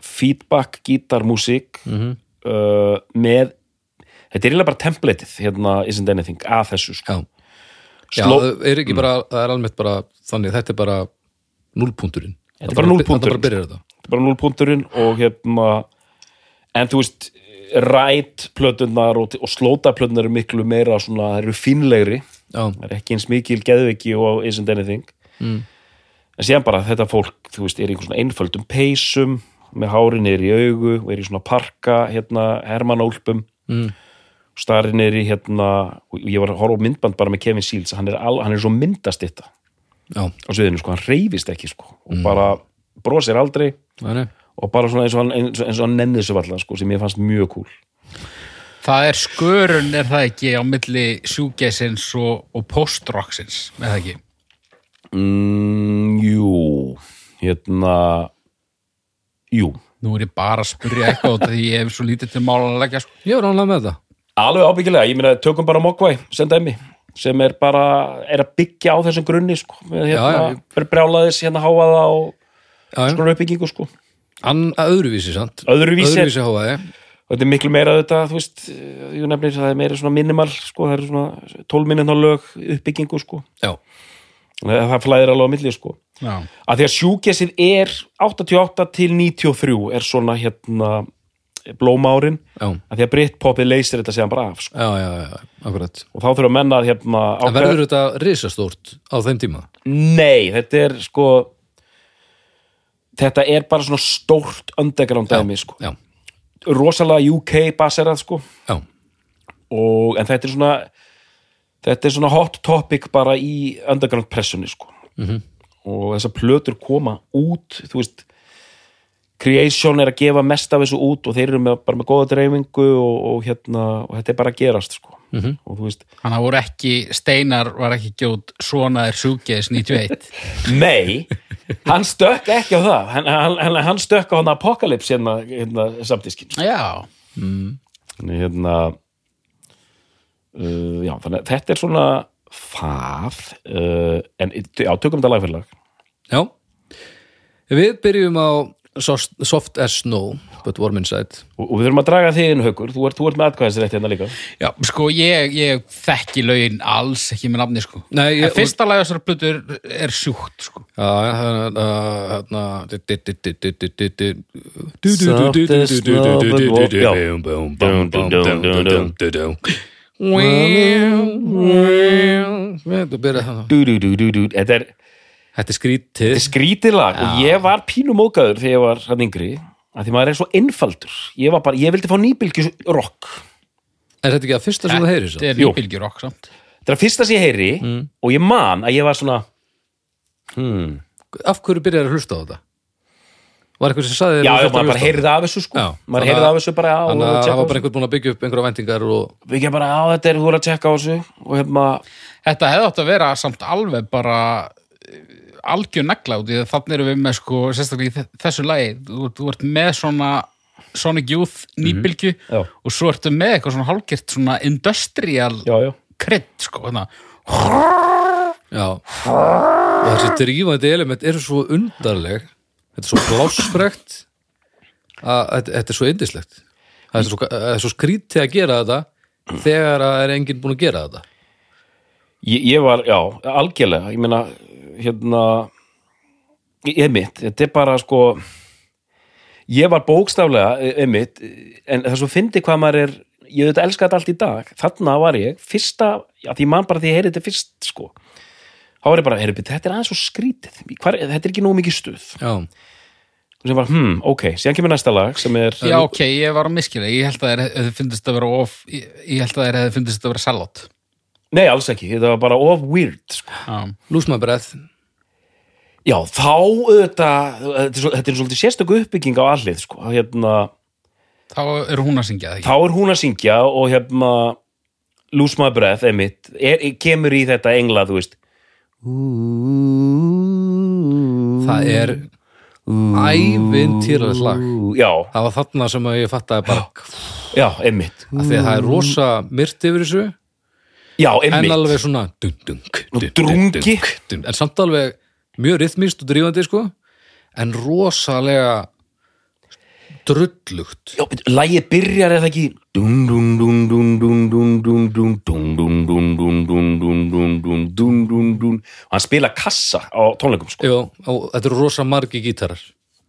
feedback gítarmúsík Mhm. Uh, með þetta er eiginlega bara templateið hérna Isn't Anything að þessu sko. já. Já, Sló- það er ekki bara, það er almennt bara þannig, þetta er bara núlpunturinn Þetta er bara núllpunkturinn. Þetta. Er bara núlpunturinn og hérna en þú veist rætt plötunar og, og slóta plötunar eru miklu meira svona, það eru fínlegri. Já, það er ekki eins mikil geðviki og Isn't Anything. Mm. en síðan bara þetta fólk þú veist, er einhvern svona einföldum peysum með hári niður í augu og er í svona parka hérna hermanólpum Mm. starri niður í hérna og ég var að horfa á myndband bara með Kevin Seals hann er, al, hann er svo myndast þetta á sviðinu sko, hann reyfist ekki sko Mm. og bara brosir aldrei þannig og bara svona eins og hann, eins og, eins og hann nennið svo allan sko, sem ég fannst mjög cool Það er skörun, er það ekki á milli sjúgesins og, og postrocksins, er það ekki? mm, Jú hérna Jú, Nú er ég bara að spyrja eitthvað því ég hef svo lítið til málan að leggja sko. Ég var ánlega með þetta alveg ábyggilega, ég meina tökum bara Mogwai, senda emmi sem er bara, er að byggja á þessum grunni sko, með hérna, já, brjálaðis hérna háaða og svona uppbyggingu sko. Ann, öðruvísi, sant? Öðruvísi. Er- Öðruvísi háaði og þetta er miklu meira þetta, þú veist ég nefnir það er meira svona minimal sko, það eru svona 12 minnina lög uppbyggingu sko, Já, það, það flæðir alveg á milli sko. Að því að sjúgesið er 88 til 93 er svona hérna blómárin, já, að því að Britpopið leysir þetta séðan bara af sko. já, já, já, og þá þurfa menna að hérna ákveða- verður þetta risastórt á þeim tíma? Nei, þetta er sko þetta er bara svona stórt underground dæmi sko. Rosalega UK baserað sko og, en þetta er svona þetta er svona hot topic bara í underground pressunni sko Mhm. Og þessar plötur koma út þú veist Creation er að gefa mest af þessu út og þeir eru með, bara með góða dreifingu og, og hérna, og þetta er bara að gerast sko. Mhm. og þú veist, Þannig að voru ekki, Steinar var ekki gjóð svona er sjúges 91. nei hann stökk ekki á það. Hann, hann, hann, stökk á hann Apocalypse hérna, hérna samtískin Já, Þannig, hérna uh, já, þannig þetta er svona það uh, en já, tökum þetta lag fyrir lag já Við byrjum á Soft, soft as Snow but Warm Inside og, og við þurfum að draga þig inn haukur þú ert, þú ert með atkvæðisrétt hérna líka já, sko ég, ég þekki lögin alls ekki með nafni sko. Nei, ég- En fyrsta lag þessar plötur er sjúkt sko. Já, hérna. Þetta er, Þetta er skrítið þetta er skrítið lag og ég var pínum mókaður þegar ég var hann yngri að því maður er svo einfaldur ég, var bara, ég vildi fá nýbylgjus rock Er þetta ekki að fyrsta sem þú heyrir svo? Þetta er Jú. nýbylgjur okk samt þetta er að fyrsta sem ég heyri og ég man að ég var svona hmm. Af hverju byrjar að hlusta á þetta? Var eitthvað sem saði þér já, já, maður bara á heyrði af þessu sko Já. maður Þannig heyrði af þessu bara á Þannig og að það tjekka var á bara einhvern búin að byggja upp einhverja væntingar og þessu. við ekki bara á þetta er þú að tjekka á þessu og hérna Þetta hefði átt að vera samt alveg bara algjör negla út í að þannig erum við með sko sérstaklega í þe- þessu lagi. Þú, þú ert með svona Sonic Youth nýbylgju Já. og svo ertu með eitthvað svona hálfgert svona industrial krydd sko hérna. Já. Og þessi drífandi element eru svo undarleg. Þetta er svo blásfrekt að þetta, er svo indislegt það er svo, það er svo skrítið að gera þetta þegar að er enginn búin að gera þetta. Ég, ég var, já, algjörlega. Ég meina, hérna ég mitt, þetta er bara sko ég var bókstaflega einmitt, en það er svo fyndi hvað maður er, ég veit að elska þetta allt í dag. Þarna var ég, fyrsta já, því mann bara því ég heyri þetta fyrst sko. Þá var ég bara, heyri, þetta er aðeins svo skrítið. Hvar, þetta er ekki nógu mikið stuð. Já, og sem bara, hmm, ok, síðan kemur næsta lag sem er, Já, ok, ég var að miskila ég held að þér hefði fundist að vera of ég, ég held að þér hefði fundist að vera salot nei, alls ekki. Þetta var bara of weird sko. My breath já, þá þetta þetta er svolítið sérstöku uppbygging á allið, sko, hérna þá er hún að syngja þá er hún að syngja og hérna Lose My Breath, einmitt er, kemur í þetta engla, þú veist. Það er ævintýralegt lag. Já, Það var þarna sem ég fattaði bara já, því að það er rosa myrt yfir þessu Já, en alveg svona dun, dun, dun, drungi en samt alveg mjög rithmist og drífandi sko en rosalega drullugt Lægið byrjar eða ekki hann spila kassa á tónleikum sko Já, og þetta eru rosa margi gítarar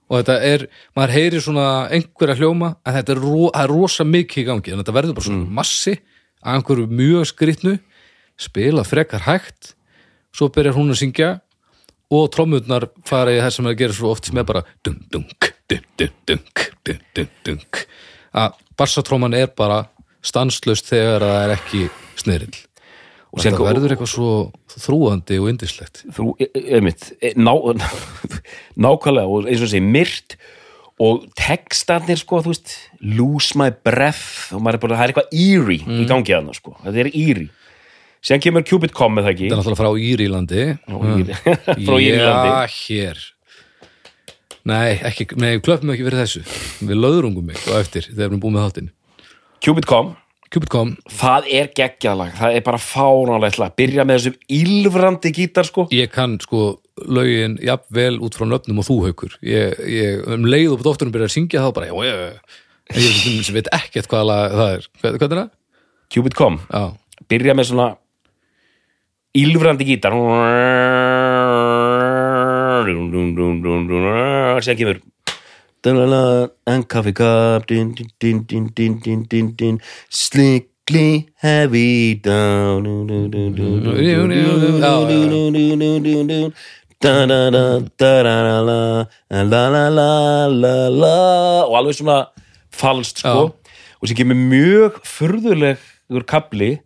og þetta er, maður heyri svona einhverja hljóma en þetta er, ro, er rosa mikið í gangi en þetta verður bara svona mm. massi af einhverju mjög skrýtnu spila frekar hægt svo byrjar hún að syngja og trommurnar fara í það sem það gerir svo oft sem er bara dun dunk, dun dun dunk, dun dun dunk. Að bassatróman er bara stanslaust þegar það er ekki snerill. Og þetta verður eitthvað svo þrúandi og indislegt þú, e- e- einmitt, e- ná, nákvæmlega og eins og þessi myrt og textarnir sko, þú veist lose my breath og maður er bara, það er eitthvað eerie Mm. í gangi að sko, þetta er eerie. Síðan kemur Cupid Com með það ekki? Þetta er náttúrulega frá Írilandi Íri- frá Írlandi. Já, hér. Nei, ekki, nei, við klöpum ekki fyrir þessu. Við löðrungum mig og eftir þegar við erum búin með þáttinn. Cupid Com, Cupid kom, það er geggjaðlag það er bara fáránlegt lag, byrja með þessum ílfrandi gítar sko. Ég kann sko lögin jafnvel út frá nöfnum og þú haukur. Ég, ég um leið og dóttunum byrjar að syngja þá bara, já, já, já. Ég veit ekkert hvað lag það er. Hvað, hvað er það? Cupid Com, Já, byrja með svona ílfrandi gítar. Síðan kemur and coffee cup din, din, din, din, din, din, din, din, slickly heavy down og alveg svona falskt sko og sem kemur mjög furðulegur kapli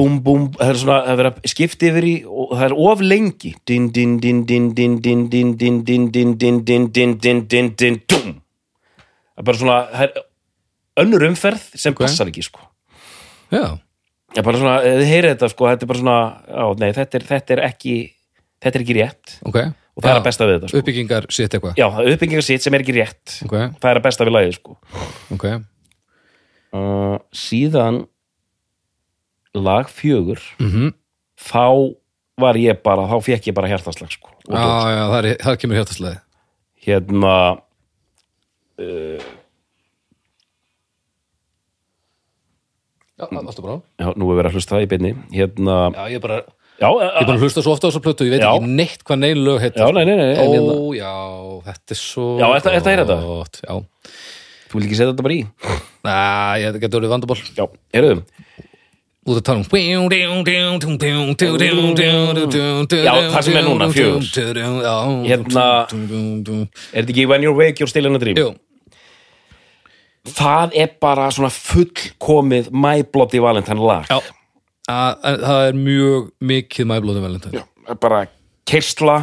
búm búm, það er svona er að skipta yfir í og það er of lengi din din din din din din din din din din din din din din din din dum það er bara svona það er önnur umferð sem passar ekki sko já, það er bara svona, þið heyrið þetta sko þetta er bara svona, á, nei, þetta er, þetta er ekki þetta er ekki rétt ok og það er að besta við þetta sko. Uppbyggingar sitt eitthvað já, er uppbyggingar sitt sem er ekki rétt Ok, það er að besta við lagið sko ok uh, síðan lag fjögur mm þá var ég bara, þá fekk ég bara hjartaslag sko. Já, dót. já, það, er, það kemur hjartaslega hérna Já, alltaf bra já, nú er verið að hlusta það í beinni hérna, Já, ég er bara já, Ég er bara að hlusta svo ofta á þessa plötu, ég veit Já. ekki neitt hvað neil lög heitir. Já, nei, nei, nei, Ó, hérna- já, þetta er svo Já, þetta- þetta er þetta? Já, þú vil ekki setja þetta bara í Næ, ég getur orðið vandabál já, heyrðu út að tala um Já, það sem er núna, fjögur. Hérna- Er þetta ekki When You're Wake, You're Still in a Dream? Jú, Það er bara svona fullkomið My Bloody Valentine lag. Já. Að, að, Það er mjög mikið My Bloody Valentine. Já, bara kersla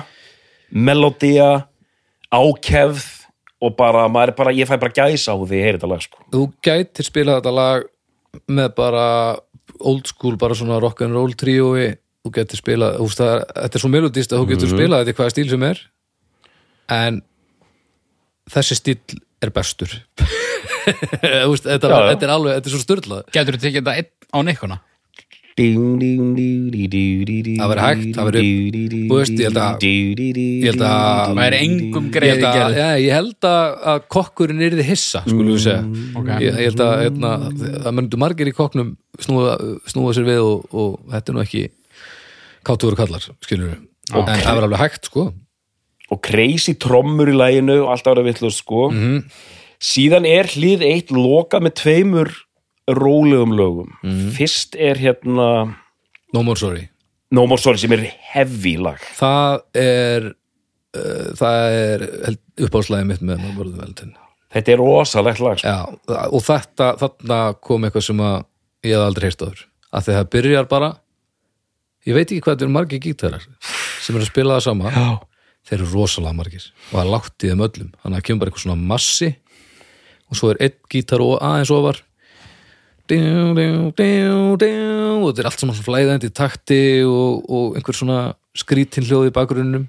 melodía ákefð og bara, maður er bara, ég fæ bara gæsa á því ég heyri þetta lag sko. Þú gætir spilað þetta lag með bara old school, bara svona rock'n'roll tríói þú getur spilað, þú veist það þetta er svo melodist að þú getur spilað þetta í hvaða stíl sem er en þessi stíl er bestur Þú veist, þetta, Já, já. þetta er alveg, þetta er svo störlað Getur þú tekið þetta á nekkuna? Það væri hægt, það væri- þú veist, ég held að- ég held að- Það er engum held að, gerð ja, ég held að, að kokkurinn yrði hissa, skulum við segja. Ég, ég held að hérna, það myndu margir í kokknum snúa, snúa sér við og, og þetta er nú ekki káttuður kallar, skilur við en það var alveg hægt, sko. Og crazy trommur í læginu og allt ára vittlust sko. Mhm. síðan er hlið eitt loka með tveimur rólegum lögum. Mhm. fyrst er hérna No More Sorry. No More Sorry sem er heavy lag. Það er uh, það er uppáðslæði mitt með No More Valentine þetta er rosalegt lag sko. Já, og þetta, þarna kom eitthvað sem ég hef aldrei heyrt áður. Að því það byrjar bara ég veit ekki hvað þetta eru margir gítarar sem eru að spila það sama. Já. þeir eru rosalega margir og það er lágt í þeim öllum. Þannig að það kemur bara eitthvað svona massi og svo er einn gítar og aðeins ofar og þetta er allt saman svona flæðandi takti og, og einhver svona skrítin hljóð í bakgrunnum.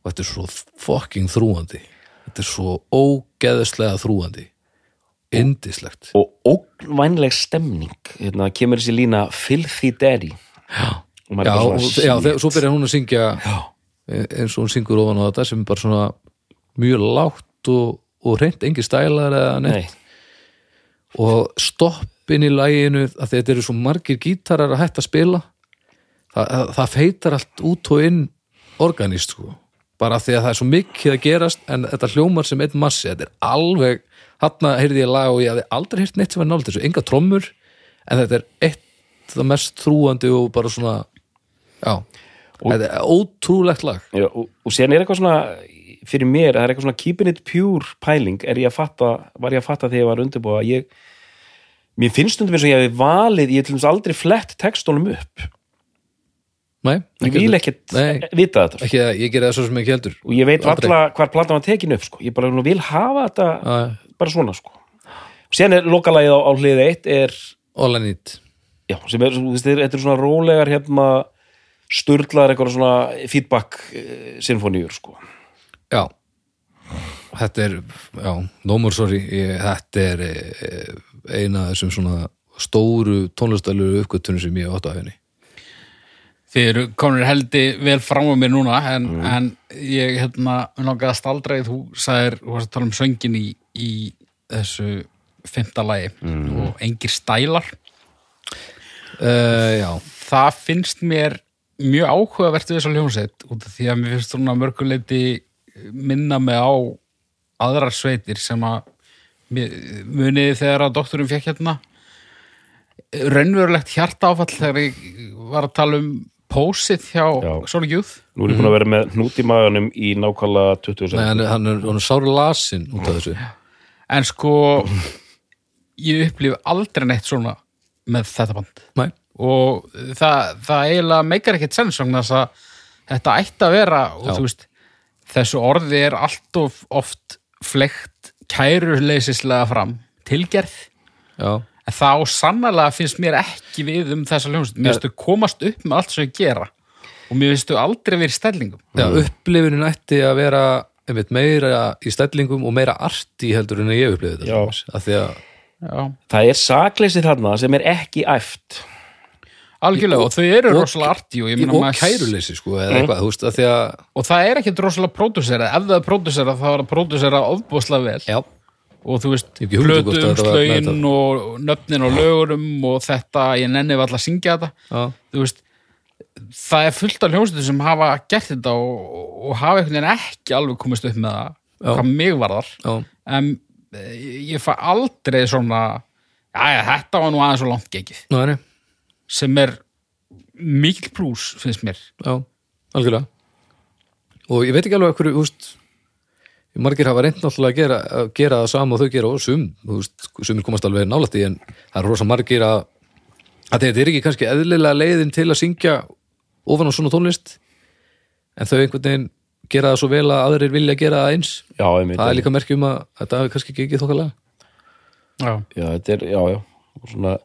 Og þetta er svo fucking þrúandi þetta er svo ógeðslega þrúandi indislegt og ógnvænleg stemning. Hérna kemur þessi lína Filthy Daddy. Já, Og já, og, já þegar, svo byrjar hún að syngja Já. eins og hún syngur ofan á þetta sem er bara svona mjög lágt og, og reynd engi stælar eða neitt. Nei, og stoppin í læginu að þetta eru svo margir gítarar að hætta að spila. Það, það, það feitar allt út og inn organist sko. Bara því að það er svo mikið að gerast en þetta hljómar sem einn massi þetta er alveg, hann heyrði ég lag og ég hafði aldrei heyrt neitt sem er nált þessu, enga trommur en þetta er eitt það mest þrúandi og bara svona já, þetta er ótrúlegt lag. Já, og, og síðan er eitthvað svona fyrir mér, það er eitthvað svona keeping it pure pæling. Er ég að fatta, var ég að fatta þegar ég var undirbúa ég, mér finnst stundum eins og ég hefði valið, ég hef aldrei flett textunum upp, Nei, ég vil ekkert vita þetta ekki ég gera það svo sem ekki heldur og ég veit valla hvar platan var tekin upp sko. ég bara vil hafa þetta já. bara svona sko. og síðan er lokalagið á, á hlið eitt er, All I Need já, sem er, þú veist, þetta er svona rólegar hérna sturlaðar eitthvað svona feedback uh, sinfoníur sko. Já Þetta er, já, no more sorry ég, þetta er e, eina þessum svona stóru tónlistælur uppgötunum sem ég átt á henni. Þið eru komin heldi vel fram á mér núna en, en ég hérna langaði að staldra í þú sagðir, þú varst að tala um söngin í, í þessu fymta lagi og engir stælar. Uh, það finnst mér mjög áhugavert við þessa hljómsveit út af því að mér finnst svona mörguleiti minna mig á aðrar sveitir sem að muniði þegar að doktorum fekk hérna raunverulegt hjarta áfall þegar ég var að tala um pósið hjá Já. Sonic Youth? Nú er ég búin að vera með hnút í maganum í nákvæmlega 20 Nei, hann, er- hann er, er sári lasin út af þessu. En sko ég upplifi aldrei neitt svona með þetta band. Nei, og það, það eiginlega meikar ekkert þess að þetta ætti að vera og Já. þú veist, þessu orði er allt of oft flekt kæruleysislega fram. Tilgerð, já, en þá sannlega finnst mér ekki við um þessa hljómsveit. Mér finnst þau komast upp með allt sem þau gera. Og mér finnst þau aldrei verið í stellingum. Já upplifunin ætti að vera einmitt meira í stellingum og meira arti heldur en ég upplifi þetta. Já. til dæmis. af því að Já, það er sakleysið þarna sem er ekki æft algjörlega, og þau eru og- rosalega arti og, ég og maður- kæruleysi sko eða eitthvað, þú veist, af því að og það er ekkert rosalega pródúsera ef það er pródúsera þá er það pródúsera ofbúslega vel. Já, og þú veist, hugmynd um með slögin og nöfnin og lögurum og þetta, ég nenni var alltaf að syngja þetta. Já, þú veist það er fullt af hljómsveitum sem hafa gert þetta og, og hafa einhvern veginn ekki alveg komist upp með það Já. hvað mig varðar. En eh, ég fæ aldrei svona já, þetta var nú aðeins svo langt Nei, nei. Sem er mikil plús finnst mér. Já, algjörlega. Og ég veit ekki alveg hverju, þú veist margir hafa reynd náttúrulega að gera, að gera það sama og þau gera og sum, þú veist, sumir komast alveg nálætt í en það er rosa margir að að þetta er ekki kannski eðlilega leiðin til að syngja ofan á svona tónlist en þau einhvern veginn gera það svo vel að aðrir vilja gera það eins. Já, einmitt, það er líka merkjum að þetta hafi kannski ekki ekki þokkalega. Já, já, þetta er, já, já. Og svona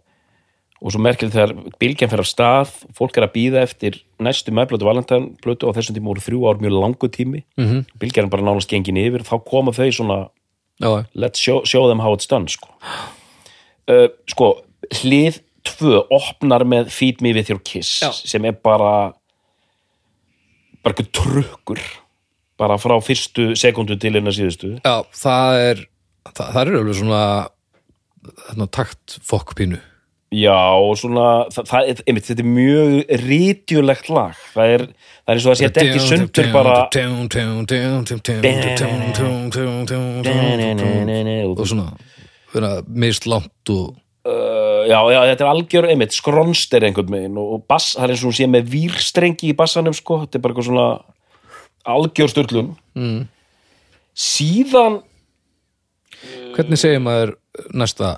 og svo merkilegt þegar bylgjan fer af stað fólk er að býða eftir næstu meðblötu valentænblötu og þessum tíma voru þrjú ár mjög langu tími mm. -hmm. bylgjan er bara nánast gengin yfir þá koma þau svona já, let's show, show them how it's done sko, uh, sko hlið tvö opnar með Feed Me With Your Kiss Já. sem er bara bara eitthvað trukkur bara frá fyrstu sekundu til innan síðustu já, það er það, það er alveg svona þarna takt fokkpínu Já, og svona, það, það er, einmitt, þetta er mjög rítjulegt lag. Það er, það er eins og það sé ekki sundur bara... og svona vera mist langt og Uh, já, já, þetta er algjör, einmitt, skronster einhvern veginn og, og bass, það er eins og hún sé með výrstrengi í bassanum, sko. Þetta er bara eitthvað svona algjör störlun. Mm. Síðan, hvernig segir maður næsta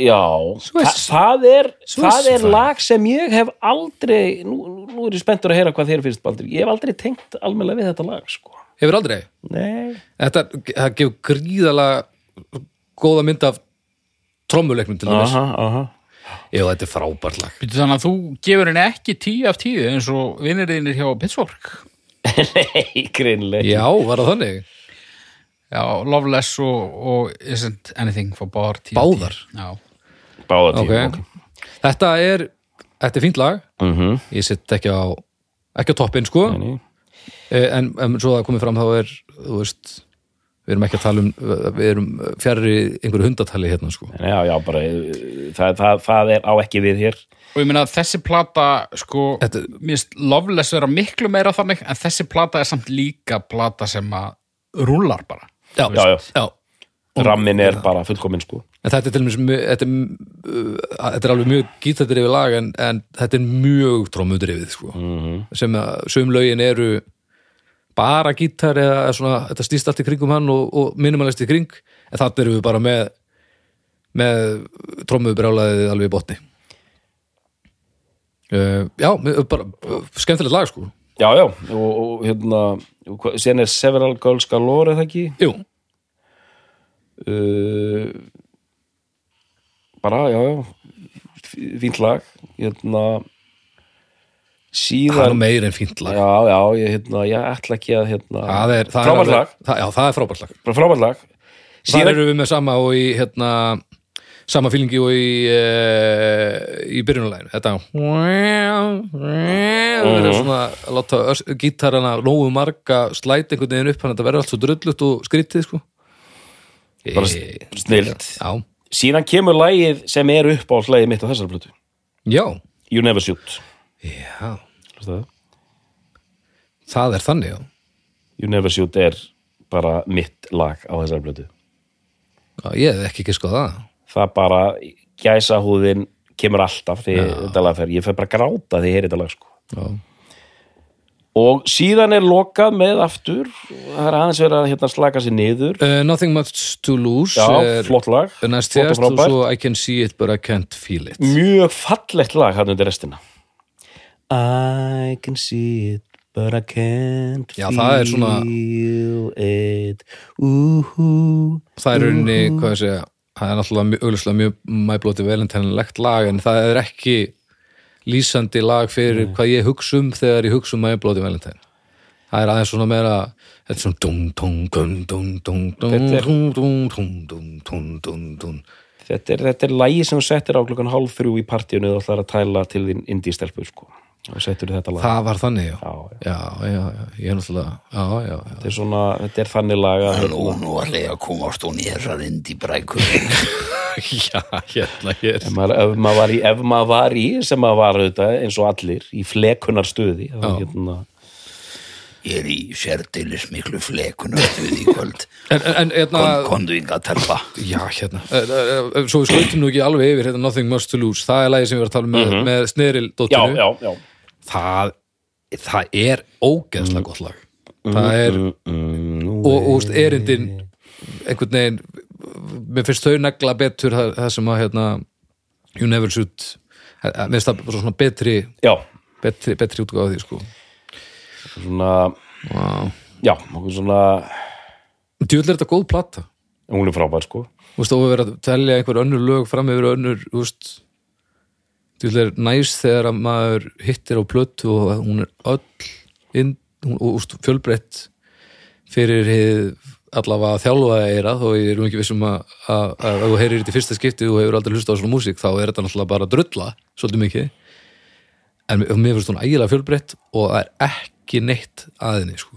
Já, Svo er- þa það er, er það er lag sem ég hef aldrei, nú, nú er ég spenntur að heyra hvað þér finnst, Baldur. Ég hef aldrei tengt almennilega við þetta lag, sko. hefur aldrei Nei. þetta það gefur gríðalega góða mynd af trommuleiknum til dæmis Aha, aha. já þetta er frábært lag Býtu þannig að þú gefur henni ekki tíu af tíu eins og vinnirðinir hjá Pittsburgh Nei, greinlega. já var það þannig Já, Loveless og, og Isn't Anything for báðar af tíu. Báðar? Já, Báða tíu, ok þetta er þetta er fínt lag Mhm. ég sitt ekki á ekki á toppinn sko Nei. Eh, en, en svo það komið fram þá er þú veist við erum ekki að tala um við erum fjarrri einhverju hundatali hérna sko Já, já, bara eh, það, það, það er á ekki við hér og ég meina að þessi plata sko, Þetta- mér finnst Loveless vera miklu meira þannig en þessi plata er samt líka plata sem að rúlar bara já, Já, já. Rammin er bara fullkomin sko En þetta er til dæmis mjög, þetta, er, uh, þetta er alveg mjög gítadrifið lag en, en þetta er mjög trómudrifið sko. -hmm. sem að söm lögin eru bara gítar eða svona, þetta stýst allt í kringum hann og, og minimalist í kring en þetta erum við bara með með trómubrjálaðið alveg í botni uh, Já, bara uh, skemmtilegt lag sko Já, já, og, og hérna síðan er Several Girls Galore, það ekki? Jú, Uh, bara, já, já fínt lag hérna það er síðan meir en fínt lag. Já, já, ég, hérna, ég ætla ekki að hérna, Það er, það frábært lag, það, Já, það er frábært lag. Frábært lag. Síðan, erum við með sama og í hérna sama fílingi og í uh, í byrjunuleginu þetta það er svona að láta gítarana nógu marga slæt einhvern veginn upp hann þetta verður allt svo drullut og skrítið sko. Bara Eh, snillt. já, síðan kemur lagið sem er upp á slæðið mitt á þessar plötu. Já, You Never Shoot. Já. Það? það er þannig já, You Never Shoot er bara mitt lag á þessar plötu. Já ég hef ekki ekki sko það það bara gæsa húðin kemur alltaf því þetta lag fer, ég fer bara að gráta því ég heyri þetta lag sko. já, og síðan er lokað með aftur. Það er aðeins verið að hérna slaka sér niður. Uh, Nothing Much to Lose já, flott lag. næst hérst og svo I Can See It But I Can't Feel It. Mjög fallegt lag hann undir restina. I can see it but I can't Já, það er svona- feel it. Úhú. Það er rauninni, hvað ég segja það er náttúrulega mjög, augljóslega mjög My Bloody Valentine-legt lag en það er ekki lýsandi lag fyrir hvað ég hugsa um þegar ég hugsa um My Bloody Valentine það er aðeins svona meira þetta er svona dung, dung, dung, dung, dung, dung, er- dung, þetta er, er lagi sem þú settir á klukkan hálf þrjú í partíunu og ætlar að tæla til þín indístelpu sko. Og settur þetta lag. Það var þannig, já. Já, já, já, já, ég er náttúrulega já, já, já, þetta er svona, þetta er þannig lag að hérna, nú ætla ég að komast hún í þessar indi brækur. Já, hérna, hér. Ef maður, í, ef maður var í sem maður var auðvitað eins og allir í flekunar stöði þá, Já. hérna, Ég er í sérdilis miklu flekuna við í kvöld. En, en, en hérna, Kondu ynga telpa. Já, hérna. Svo við skautum nú ekki alveg yfir hérna, Nothing Must to Lose, það er lagi sem við erum að tala um með, með Sneril já, dóttinu já, já það, það er ógeðslega gott lag. Það er og, og úst, erindin einhvern veginn mér finnst þau negla betur það, það sem að hérna You Never Should eh, mér finnst það svona betri já, betri, betri útgáð því sko. Svona wow. já, okkur svona djúvel er þetta góð plata. Hún er frábær sko. Þú veist, við verðum að telja einhver önnur lög fram yfir önnur, þú veist djúvel er næst þegar að maður hittir á plötu og hún er öll inn, hún, og fjölbreytt fyrir allavega þjálfaða eira þó ég er nú ekki vissum að, ef þú heyrir þetta í fyrsta skipti og hefur aldrei hlustað á svona músík þá er þetta náttúrulega bara drulla svolítið mikið. En mér- finnst hún ægilega fjölbreytt og það er ekki neitt aðinni sko.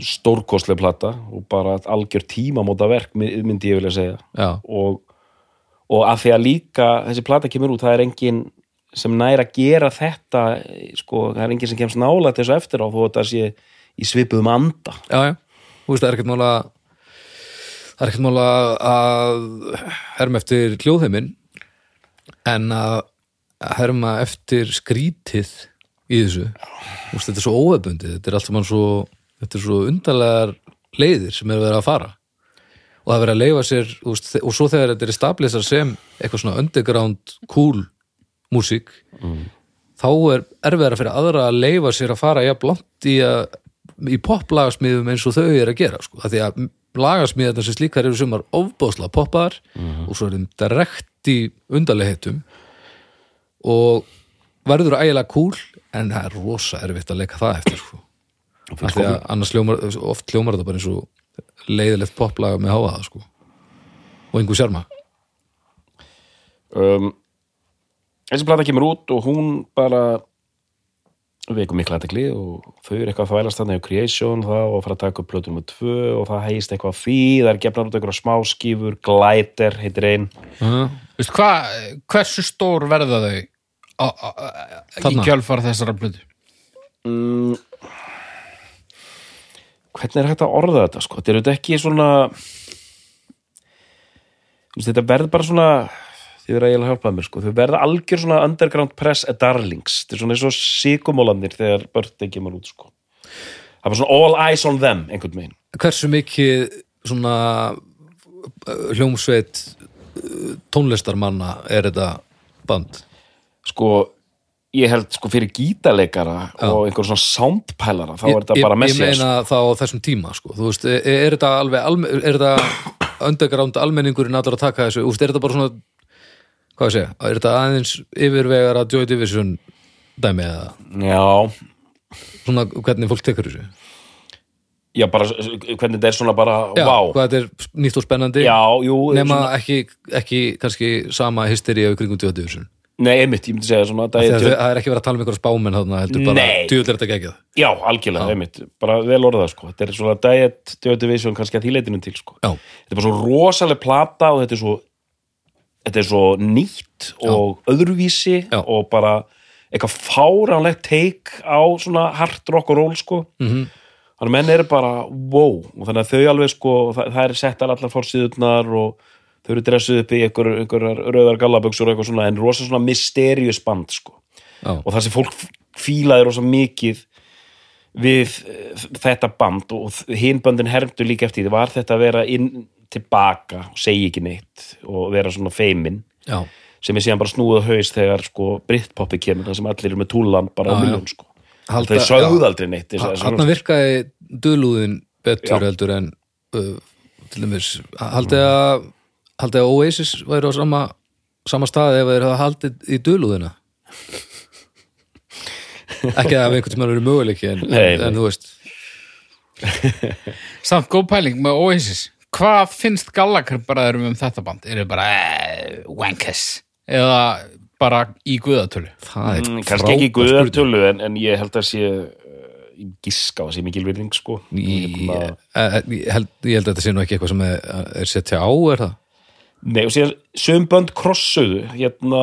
stórkostleg plata og bara algjör tímamóta verk myndi ég vilja segja. Já, og, og að því að líka þessi plata kemur út, það er engin sem næra að gera þetta sko, það er engin sem kemst nála til þessu eftir á þó að þetta sé í svipuðum anda. Já, já, þú veist það er ekkert mála það er ekkert mála að herma eftir hljóðheimin en að herma eftir skrítið í þessu. Veist, þetta er svo óöfbundið þetta er allt saman svo þetta er svo undarlegar leiðir sem er verið að fara og það er verið að leifa sér veist, og svo þegar þetta er stabilisar sem eitthvað svona underground cool músík þá er erfiðara fyrir aðra að leifa sér að fara jafn langt í, að, í poplagasmiðum eins og þau er að gera sko. að því að lagasmiðarnar sem slíkar eru sumar ofbóðslega poppaðar og svo er þeim direkt í undarlegheitum og verður ægilega cool en það er rosa erfitt að leika það eftir sko. því að annars hljómar, oft hljómar þetta bara eins og leiðilegt poplaga með háaða sko. og einhver sjarma um, þessi plata kemur út og hún bara veikum mikla aðtekli og þau eru eitthvað að þvælast þannig á Creation það og fara að taka upp plötu nummer tvö og það heist eitthvað því, það er gefnar út einhverja smáskífur, Glider heitir einn uh, hversu stór verða þau á, á, á, í Þarna? kjölfar þessara blödu? mm, hvernig er hægt að orða þetta sko, þetta er auðvitað ekki svona þetta verður bara svona þið verða eiginlega að hjálpa mér sko, þau verða algjör svona underground press at darlings. Þetta er svona eins og síkumólandir þegar börn kemur út sko. Það var svona all eyes on them einhvern veginn. Hversu mikið svona uh, hljómsveit uh, tónlistarmanna er þetta band? Sko, ég held sko fyrir gítarleikara og einhver svona soundpælara þá er þetta ég, bara ég messias meina þá á þessum tíma sko. þú veist, er, er þetta alveg er þetta underground almenningurinn að taka þessu, úst, er þetta bara svona hvað ég segja, er þetta aðeins yfirvegar að Joy Division dæmi eða? Já, svona hvernig fólk tekur þessu? Já bara hvernig þetta er svona bara, Já, vá. hvað þetta er nýtt og spennandi. Já, jú, nema svona, ekki, ekki kannski sama hysteríu kringum Joy Division nei, einmitt, ég myndi segja svona Þegar Diet- það er ekki verið að tala um einhverja spámenn þarna, heldur bara, djúvill er þetta geggjað Já, algjörlega, einmitt, bara vel orðað sko. þetta er svona diet, diet division kannski að því leitinu til sko. Já, þetta er bara svo rosaleg plata og þetta er svo þetta er svo nýtt og öðruvísi Já. og bara eitthvað fáránlegt take á svona hard rock og roll sko Mhm. þannig að menn eru bara wow og þannig að þau alveg sko það, það er settar allar fórsíðurnar og þau eru dressuð upp í einhver, einhverjar rauðar gallaböksur og eitthvað svona en rosa svona mysterious band sko. Já, og það sem fólk fílaði rosa mikið við eh, þetta band og hinn böndin hermdu líka eftir því var þetta að vera inn tilbaka og segja ekki neitt og vera svona feimin já, sem er síðan bara snúið á haus þegar sko Britpoppi kemur það sem allir eru með túlan bara á miljón sko. Halda- þau sögðu aldrei neitt Hanna virkaði döðlúðin betur Já. heldur en uh, til dæmis, haldið að haldið að Oasis væri á sama sama staði ef þeir hafa haldið í döðlúðina ekki að einhvern tímann verið möguleiki en, Nei, en, nei. en þú veist Samt góð pæling með Oasis Hvað finnst Gallagher bræðurum um þetta band? Er þið bara eh, wankers eða bara í guðatölu? það er Mm, kannski ekki spurning. guðartölu en, en ég held að sé uh, ég giska á að sé mikil virðing sko Ég, Hérna- eh, ég, held, ég held að þetta sé nú ekki eitthvað sem er, er setja á, er það? Nei, og síðan söm bönd krossuðu hérna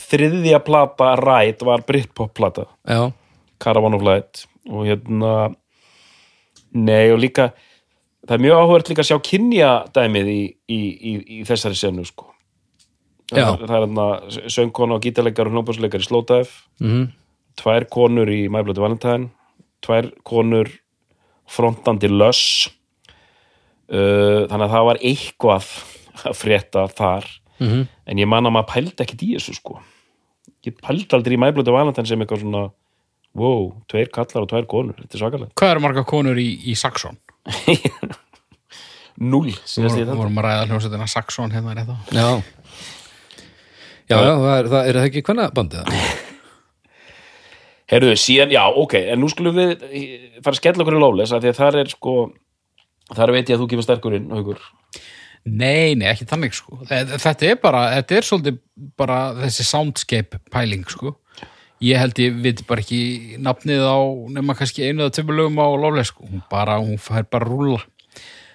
þriðja plata Ræt var Britpop plata. Já, Caravan of Light. Og hérna nei og líka það er mjög áhverð líka að sjá kynja dæmið í, í, í, í þessari senu sko. Það, það er hérna söngkona og gítarleikar og hljómbásleikar í Slótaf mm tvær konur í My Bloody Valentine. Tvær konur frontandi löss uh, þannig að það var eitthvað að frétta þar Mhm. en ég man að maður pældi ekkit í þessu sko ég pældi aldrei í My Bloody Valentine sem eitthvað svona wow, tveir kallar og tvær konur, þetta er svakalega Hvað eru marga konur í, í Saxon? null, þetta vorum að ræða hljómsveitina Saxon hérna rétt á Já Já, já, það er, það er það ekki hvernig bandið það? Herðu, síðan, já, ok, en nú skulum við fara að skella okkur í lóles að því að þar er sko þar veit ég að þú gefur sterkur inn Haukur. Nei, nei, ekki þannig sko. Þe- Þetta er bara, þetta er svolítið bara þessi soundscape pæling sko. Ég held ég veit bara ekki nafnið á nema kannski einu eða töfum lögum á loflega sko. Hún bara, hún fær bara að rúlla.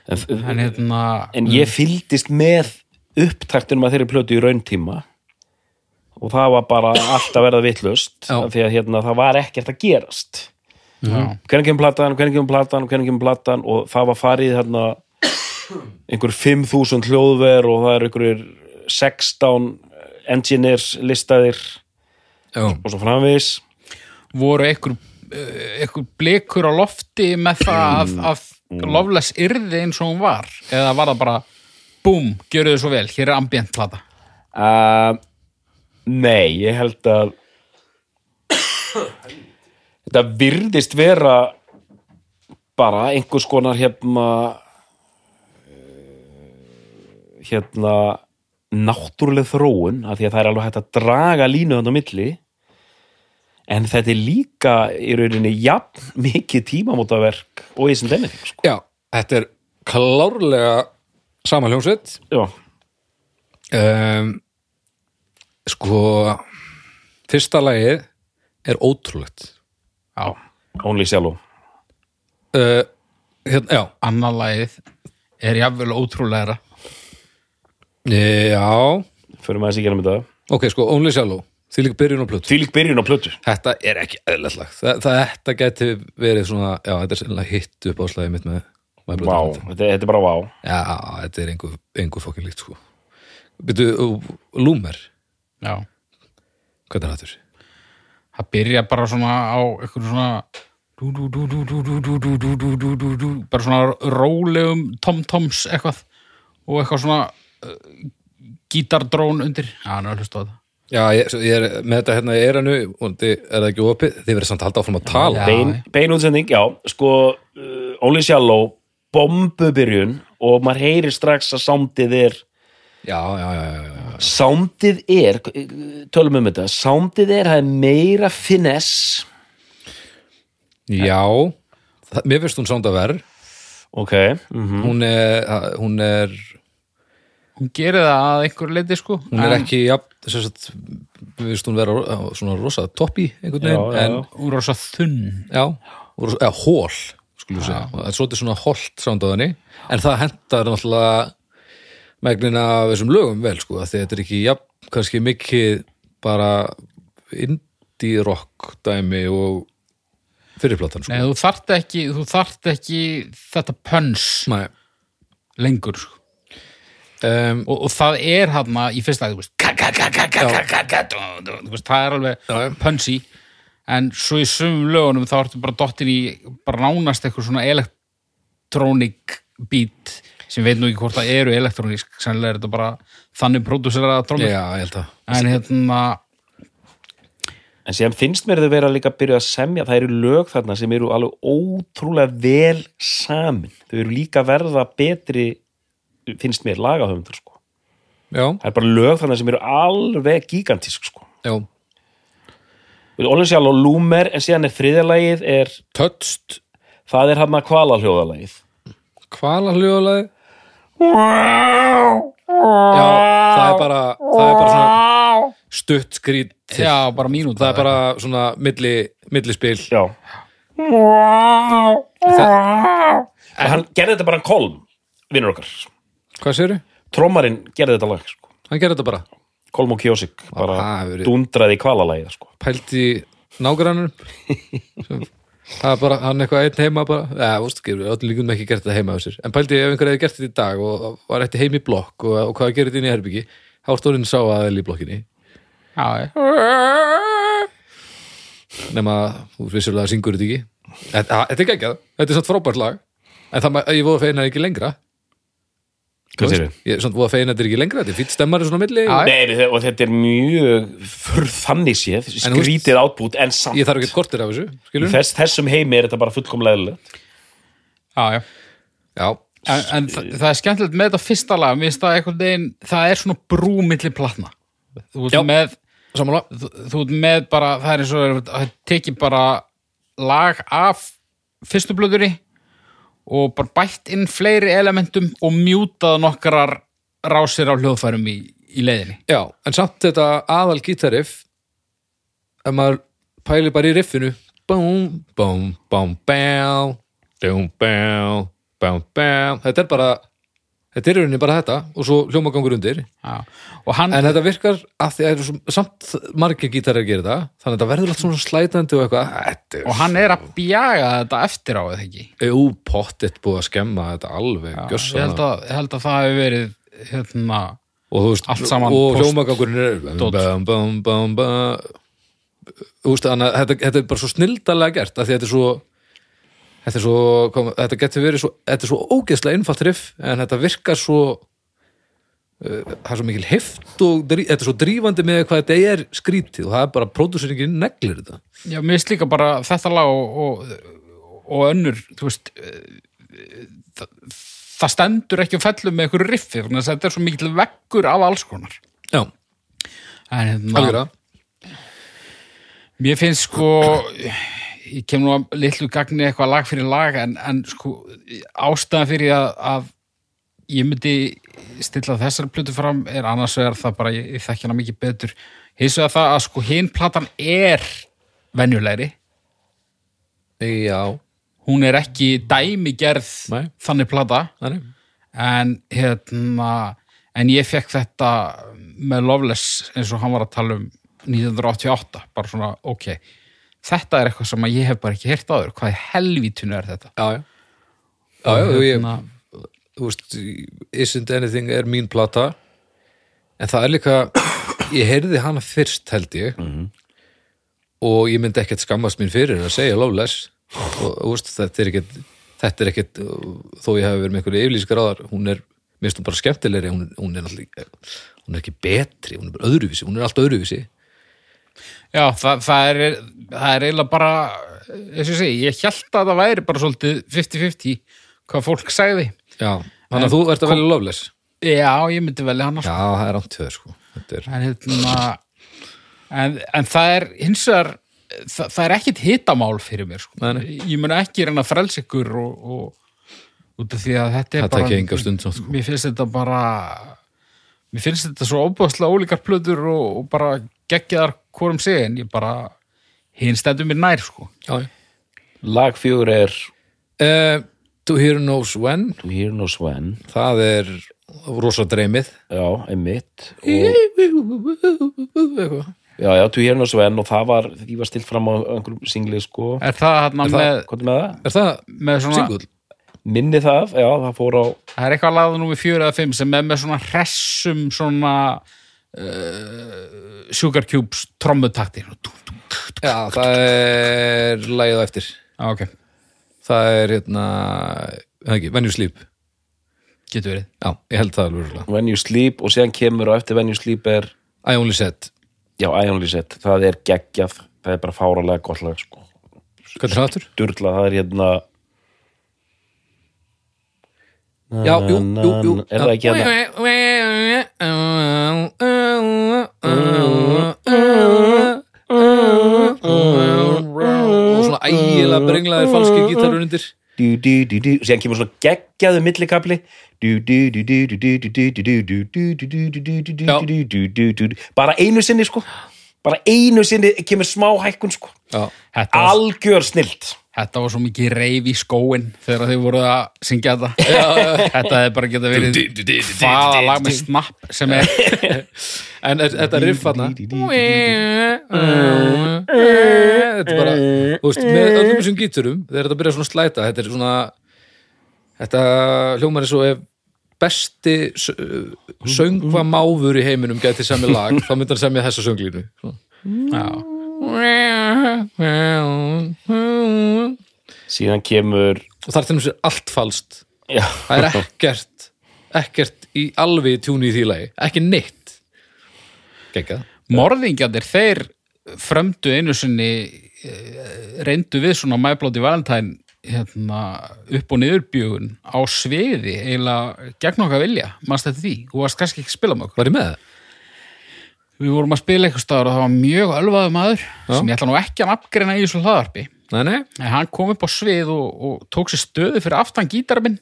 En, hérna en ég fylgdist með upptaktunum að þeirri plötu í rauntíma og það var bara allt að verða vittlust því að hérna, það var ekkert að gerast. Já, hvernig kemur platan, hvernig kemur platan, hvernig kemur platan? Og það var farið hérna einhver 5000 hljóðver og það er einhverjir 16 engineers listaðir Já, og svo framvegis. Voru einhver, eh, einhver blikur á lofti með það að, að Loveless yrði eins og hún var? Eða var það bara búm, gjöru þið svo vel, hér er ambient plata? Uh, nei, ég held að þetta virðist vera bara einhvers konar hérna hérna náttúruleg þróun af því að það er alveg hægt að draga línu þannig á milli en þetta er líka í rauninni jafn mikið tímamótaverk og í sem denni sko. já þetta er klárlega sama hljómsveit. Já, um, Sko Fyrsta lagið er ótrúlegt. Já, Only Shallow. Uh, hérna, Já, annar lagið er jafnvel ótrúlegra Já Fyrir maður að segja hérna með það Ok, sko, Only Shallow, því líka byrjun á plötu Því líka byrjun á plötu Þetta er ekki eðlætlag Þetta geti verið svona, já, þetta er sérlega hitt upp á slæði mitt með Vá, wow, þetta er bara vá wow. Já, þetta er einhver, einhver fokkin líkt, sko Býtu, Lúmer Já Hvað er það þurr? Það byrja bara svona á eitthvað svona bara svona rólegum tom-toms eitthvað og eitthvað svona gítardrón undir. Já, hann er að hlusta á þetta. Já, ég, ég er með þetta hérna í eranu og þið er það ekki opið, þið verður samt að halda áfram að tala. Bein, bein útsending, já, sko uh, Only Shallow, bombubyrjun og maður heyrir strax að soundið er Já, já, já, já, já. soundið er, tölum um þetta soundið er, það er meira finesse. Já það, Mér finnst hún sánda verð ok, mm hún er, hún er Hún gerir það að einhver leiti sko hún er en ekki, já, þess að mér finnst hún vera á- svona rosa toppi einhvern veginn, Já, já, en. Hún er rosa þunn já, rosa, eða hól skulum við segja, það er svolítið svona holt sándaðinni, en það hendar náttúrulega megnina af þessum lögum vel, sko, þetta er ekki já, kannski mikið bara indie rock dæmi og fyrirplatan, sko Nei, þú þarft ekki, þú þarft ekki þetta pöns Nei. lengur sko. Um, og, og það er hann í fyrsta lagi það er alveg pönsi en svo í sumum lögunum þá ertu bara dottin í bara nánast eitthvað svona elektrónik beat sem veit nú ekki hvort það eru elektrónisk sannlega er þetta bara þannig pródúseraða trómur en hérna en sem finnst mér þau vera líka að byrja að semja það eru lög þarna sem eru alveg ótrúlega vel samin. Þau eru líka verða betri finnst mér lagahöfundur sko. Já, það er bara lög þarna sem eru alveg gigantísk sko. Já, Only Shallow, Lúmer, en síðan er þriðalagið er, touched. Það er hann að kvala hljóðalagið Hvala hljóðalagi Já, það er bara það er bara svona stutt skrít já, bara mínúta. Það er bara svona milli, millispil. Já. Og hann gerði þetta bara hann kolm vinnur okkar, Hvað sérðu? trommarinn gerði þetta lag sko. Hann gerði þetta bara? Kolm og kjósik, bara verið- dundraði í kvalalagið sko. pælt í nágrannum það er bara, hann eitthvað einn heima bara, eða, þú veist, gerur, öllum líkum ekki gert þetta heima á sér, en pældi ef einhver hefði gert þetta í dag og og var eftir heim í blokk og, og hvað gerir þetta inn í herbyggi, þá er stórinn sá aðeil í blokkinni, nema þú vissulega syngur þetta ekki. Þetta, er geggjað, þetta er svona frábært lag. En það, ma- ég voru að feina ekki lengra Hvað segirðu? ég er svona voru að feina þetta er ekki lengra, þetta er fýtt stemmari svona milli Já, Nei, og þetta er mjög fyrir þannig séð, veist- skrítið átbút en samt ég þarf ekki kortir af þessu, skilur Þess, þessum heimi er þetta bara fullkomlega eðlilegt. já, já. já, En, en það, það er skemmtilegt með þetta fyrsta lag mér finnst það einhvern veginn, það er svona brú milli platna þú Já. ert með samanlega þú, ert með bara, það er eins og það tekið bara lag af fyrstu blöðuri og bara bætt inn fleiri elementum og mjútað nokkrar rásir á hljóðfærum í, í leiðinni Já, en samt þetta aðal gítariff ef maður pælir bara í riffinu búm, búm, búm, bæl búm, bæl búm, bæl þetta er bara þetta er rauninni bara þetta og svo hljómagangur undir Já. hann, en þetta virkar að því að það samt margir gítarar að gera þetta þannig að þetta verður allt svona slætandi og eitthvað er og hann er að bjaga þetta eftir á eða ekki jú, pottitt búið að skemma þetta alveg ég held, að, ég held að það hefur verið hérna, og veist, Allt saman og hljómagangurinn er bum, bum, bum. þú veist, þetta, þetta er bara svo snildalega gert að þetta er svo þetta svo, kom, þetta getur verið svo þetta er svo ógeðslega einfalt riff en þetta virkar svo uh, það er svo mikil heft og þetta er svo drífandi með hvað þetta er skrítið og það er bara pródúseringi neglir þetta. Já, mér finnst líka bara þetta lag og, og, og önnur þú veist eh, það, það stendur ekki og fellur með einhverju riffi þannig að þetta er svo mikil veggur af alls konar. Já, hérna, algjörða mér finnst sko ég kem nú að litlu gagni eitthvað lag fyrir lag en, en sko ástæðan fyrir að, að ég myndi stilla þessar plötu fram er annars vegar það bara, ég, ég þekki hana mikið betur. Hins vegar það að sko hinn platan er venjulegri. Já, hún er ekki dæmigerð Nei. þannig plata. Þannig en hérna en ég fekk þetta með Loveless eins og hann var að tala um 1988, bara svona ok, þetta er eitthvað sem að ég hef bara ekki heyrt áður, hvað helvítinu er þetta? Já, já, já, já ég, Hérna, þú veist, Isn't Anything er mín plata. En það er líka ég heyrði hana fyrst held ég. Og ég myndi ekkert skammast mín fyrir að segja Loveless. Og þú veist, þetta er ekkert þetta er ekkert, þó ég hef verið með einhverju yfirlýskar áðar, hún er mér finnst hún bara skemmtilegri, hún, hún er náttúrulega hún er ekki betri, hún er bara öðruvísi hún er allt öðruvísi já, það, það er það er eiginlega bara eins og ég segi, ég held að það væri bara svolítið 50-50 hvað fólk sagði. Já, þannig að þú ert að velja Loveless? Já, ég myndi velja hann já, það er ánt tvöður sko. Er, en, hérna, en, en það er hins vegar það, það er ekkit hitamál fyrir mér sko. Nei, ég mun ekki reyna að frelsa ykkur og, og út af því að þetta er það bara stund sko. mér finnst þetta bara mér finnst þetta svo óbúðslega ólíkar plötur og, og bara geggjaðar hvorum sig en ég bara hinn stendur mér nær sko já, Lag fjögur er Uh, to Hear Knows When To Hear No Sven það er rosa dreymið Já, einmitt og. Já, já, To Hear No Sven og það var, því var stilt fram á einhverjum singli sko er það hérna það- með, er með það? er það með svona singull? Minni það, já, það fór á það er eitthvað lagða nú við fjögur eða fimm sem er með svona hressum svona uh, Sugar Cubes trommutakti já, það er lagið á eftir. Ah, ok, það er hérna ekki, When You Sleep. Getur verið. Já, ég held það alveg. When You Sleep og síðan kemur á eftir When You Sleep er, I Only Said. Já, I Only Set það er geggjað, það er bara fáralega gott lag sko, hvað er það aftur? durla, það er hérna já, jú, jú, jú. Er það ekki hérna? Du, Já. du, du, du, du, du. bara einu sinni sko bara einu sinni kemur smá hækkun sko algjör snilt þetta var svo mikið reif í skóin þegar þið voruð að syngja þetta þetta hefði bara geta verið hvaða lag með snapp sem er en er- þetta riff þarna þetta þetta er bara þú veist, með öllum þessum gíturum þegar þetta byrja svona að slæta þetta er svona þetta hljómar er svo ef besti söngva máfur í heiminum gæti semja lag, þá myndi hann semja þessa sönglínu. Já, og síðan kemur þar til þess allt falskt. Já, það er ekkert ekkert í alveg tjúni í því lagi. Ekki neitt. Morðingjarnir, þeir frömdu einu sinni eh, reyndu við svona My Bloody Valentine hérna, upp og niðurbjögun á sviði eiginlega gegn okkar vilja, mannst þetta því? Þú varst kannski ekki að spila með okkur. Var ég með? Það? við vorum að spila eitthvað staðar og það var mjög ölvaðu maður sem ég ætla nú ekki að nafngreina í þessu hlaðarpi Nei, nei, en hann kom upp á svið og, og tók sér stöðu fyrir aftan gítarminn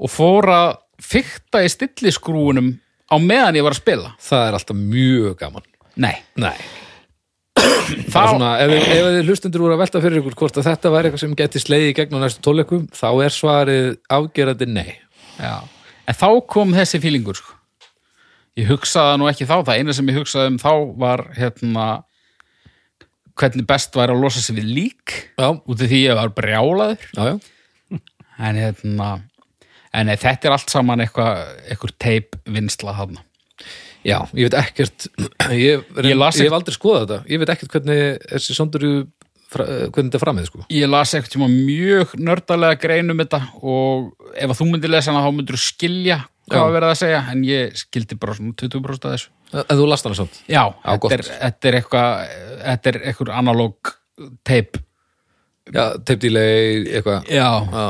og fór að fykta í stilliskrúunum á meðan ég var að spila. Það er alltaf mjög gaman. Nei, Nei Er svona, ef, ef þið hlustendur voru að velta fyrir ykkur hvort að þetta væri eitthvað sem geti sleiði gegn á næstu tóleikum, þá er svarið afgerandi nei. Já, en þá kom þessi fílingur sko. Ég hugsaði nú ekki þá, það eina sem ég hugsaði um þá var hérna hvernig best væri að losa sig við lík Já, út af því ég var brjálaður. Já, en hérna en nei, þetta er allt saman eitthvað eitthvað teip vinsla þarna Já, ég veit ekkert, ég, ég, Ég hef aldrei skoðað þetta, ég veit ekkert hvernig þessi sondur hvernig þetta framið, sko. Ég las eitthvað tíma mjög nördalega grein um þetta og ef að þú myndir lesa hana þá myndir þú skilja hvað Já. var verið að segja en ég skildi bara svona 20% af þessu En þú last hana samt. Já, gott. þetta, er, þetta er eitthvað þetta er eitthvað analóg teip Já, teipdílei, eitthvað. Já, Já.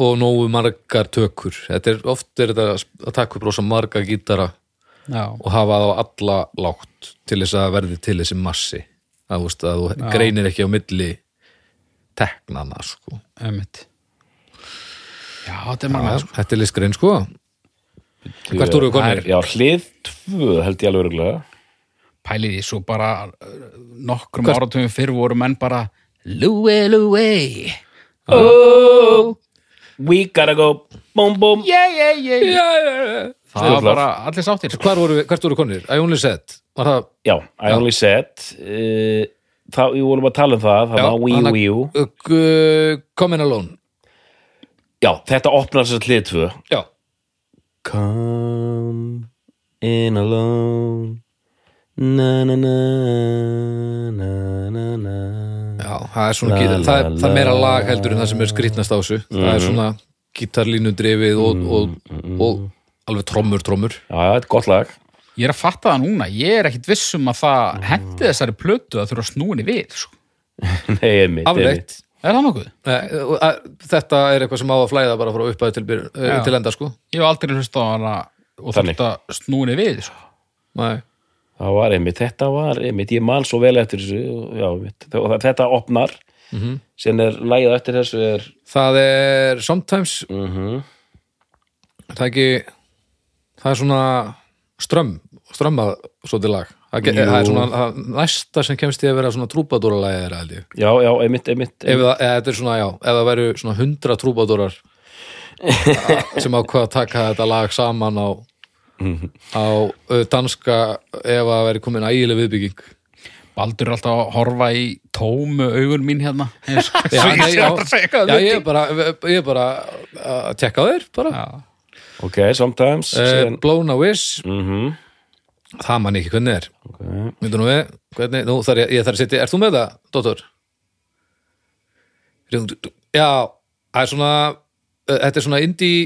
Og nógu margar tökur. Þetta er, oft er þetta að taka upp rosa marga gítara já, og hafa þá alla lágt til þess að verði til þessi massi. Það, þú veist, að þú greinir ekki á milli teknana, sko. einmitt Já, þetta er margir sko. Þetta er listgrein, sko. Hvert voru við komnir? já, hlið tvö held ég alveg örgulega Pælið því svo bara uh, nokkrum Hvert- áratugum fyrr voru menn bara Louie, Louie we gotta go, boom boom Yeah, yeah, yeah Já, já, já. Það var bara allir sáttir hvert voru konir? I only said. Það, já, I only said uh, þá, við vorum að tala um það það Já, var Wii Wii U uh, uh, Come in alone. já, þetta opnar að hlið tvö Já. Come in alone na na na na na na Já, það er svona, La, la, la, það, er, það er meira la. lag heldur en það sem er skrýtnast á þessu. Það er svona gítarlínu drifið og, og, og, alveg trommur, trommur. já, þetta er gott lag Ég er að fatta það núna, ég er ekkit viss um að það hendi þessari plötu að þurfa að snúinni við sko. nei, einmitt, Afleitt. Er það nokkuð? Þetta er eitthvað sem á að flæða bara frá upphæðu til, byr- eh, Já. til enda, sko. Ég hef aldrei hlust á hana og þurft að snúinni við sko. Nei. það var einmitt, þetta var einmitt ég man svo vel eftir þessu og, já, einmitt, og þetta opnar Mhm. sem er lagið eftir þessu er Það er sometimes, mm það er ekki, það er svona strömm, strömmað svolítið lag. Það, Jú. það er svona það næsta sem kemst í að vera svona trúbadúralagi þeirra, held ég. já, já, einmitt, einmitt, ef það, eða, þetta er svona, já, ef það væru svona hundra trúbadórar sem ákvað að taka þetta lag saman á á danska ef að veri komin ægileg viðbygging Baldur er alltaf að horfa í tómu augun mín hérna já, ég nei, já, að já, ég er bara ég er bara að tekka þér bara. Já. Ok, sometimes Uh, blown a wish mm það man ekki hvernig er okay. Myndu nú við, hvernig, nú þarf ég, ég þarf að setja, ert þú með það, Dóttor? Já, það er svona, uh, þetta er svona indie,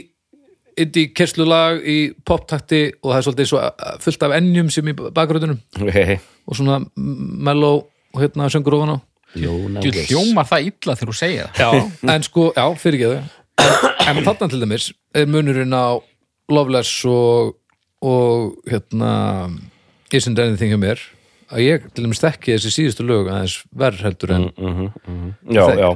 indie kerslulag í poptakti og það er svolítið svo uh, fullt af ennjum sem í bakgröðunum okay. og svona mellow og hérna söngur ofan á. Wiss. hljómar það illa þegar þú segir það Já, en sko, já, fyrir ekki þau. En þarna til dæmis er munurinn á Loveless og, og hérna, Isn't Anything hjá mér að ég til dæmis þekki þessi síðustu lög aðeins verð heldur en já, Þek- já,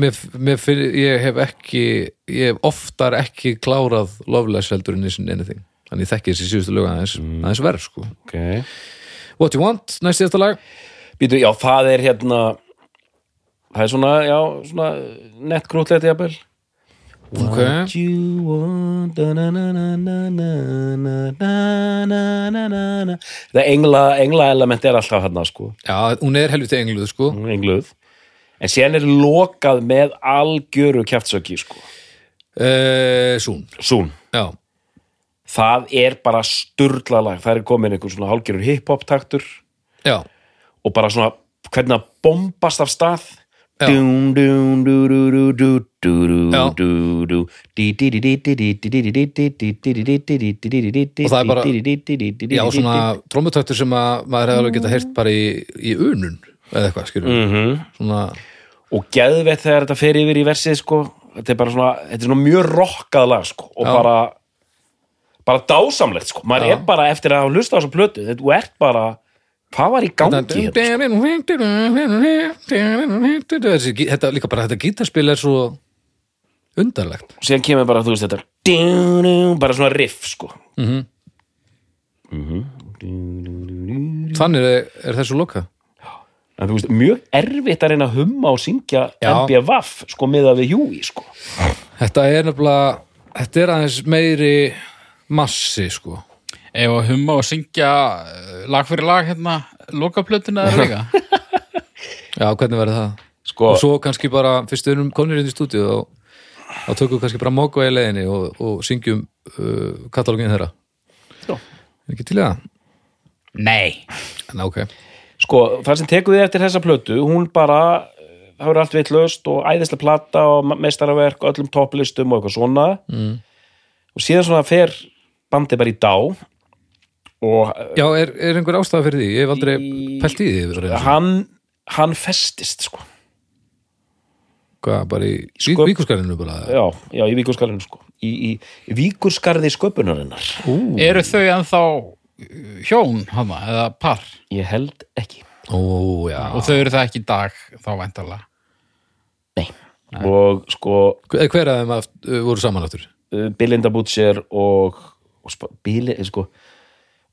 mér, mér fyrir, ég hef ekki ég hef oftar ekki klárað Loveless heldur en Isn't Anything. Þannig þekki þessi síðustu lög aðeins, aðeins verð sko. ok. What You Want, næst síðasta lag. Býtu, já, það er hérna það er svona, já, svona nett krútlegt jafnvel Það engla, engla element er alltaf hérna sko Já, hún er helviti engluð sko engluð en síðan er lokað með algjöru kjaftsöki sko uh, Sún, Sún, já það er bara sturlalag, það er komin einhver svona hálgjörur hip-hop taktur Já, og bara svona hvernig að bombast af stað og það er bara já, svona trómutöktur sem maður hefur geta heyrt bara í unun eða eitthvað, skiljum og gæðveitt þegar þetta fer yfir í versið sko, þetta er bara svona þetta er svona mjög rokkað lag sko og bara bara dásamlegt sko, maður er bara eftir að hafa hlusta á þessu plötu, þú ert bara hvað var í gangi þetta líka bara, þetta gítarspil er svo undarlegt. Og síðan kemur bara, þú veist þetta bara svona riff sko. Þannig er, er þessu loka en þú veist, mjög erfitt að reyna að humma og syngja. MBVF sko miða við Hjúi sko. Þetta er nefnilega Þetta er aðeins meiri massi, sko Ef að humma og syngja eh, lag fyrir lag hérna, lokaplötuna eða líka. Já, hvernig verður það? sko, Og svo kannski bara, fyrst við erum konur inn í stúdíu og þá tökum við kannski bara móka í leiðinni og, og syngjum uh, katalógin þeirra Já. Er ekki til það? Nei. En ok sko, það sem tekur við eftir þessa plötu hún bara, eh, það verður allt vitlaust og æðislega plata og meistaraverk og öllum topplistum og eitthvað svona mm. og síðan svona fer bandi bara í dá Já, er, er einhver ástæða fyrir því? Ég hef aldrei Í- pælt í því hann, hann festist sko Hvað, bara í Sköp... víkurskarinu bara já, já í víkurskarðinu sko í, í, í víkurskarði sköpunarinnar Ú, Eru þau ennþá eh, hjón hana, eða par? ég held ekki Ó, Og þau eru það ekki í dag, þá væntalega. Nei. og sko Hver hver af þeim aft, uh, voru saman aftur? uh, Belinda Butcher og, og sp- Bili, sko,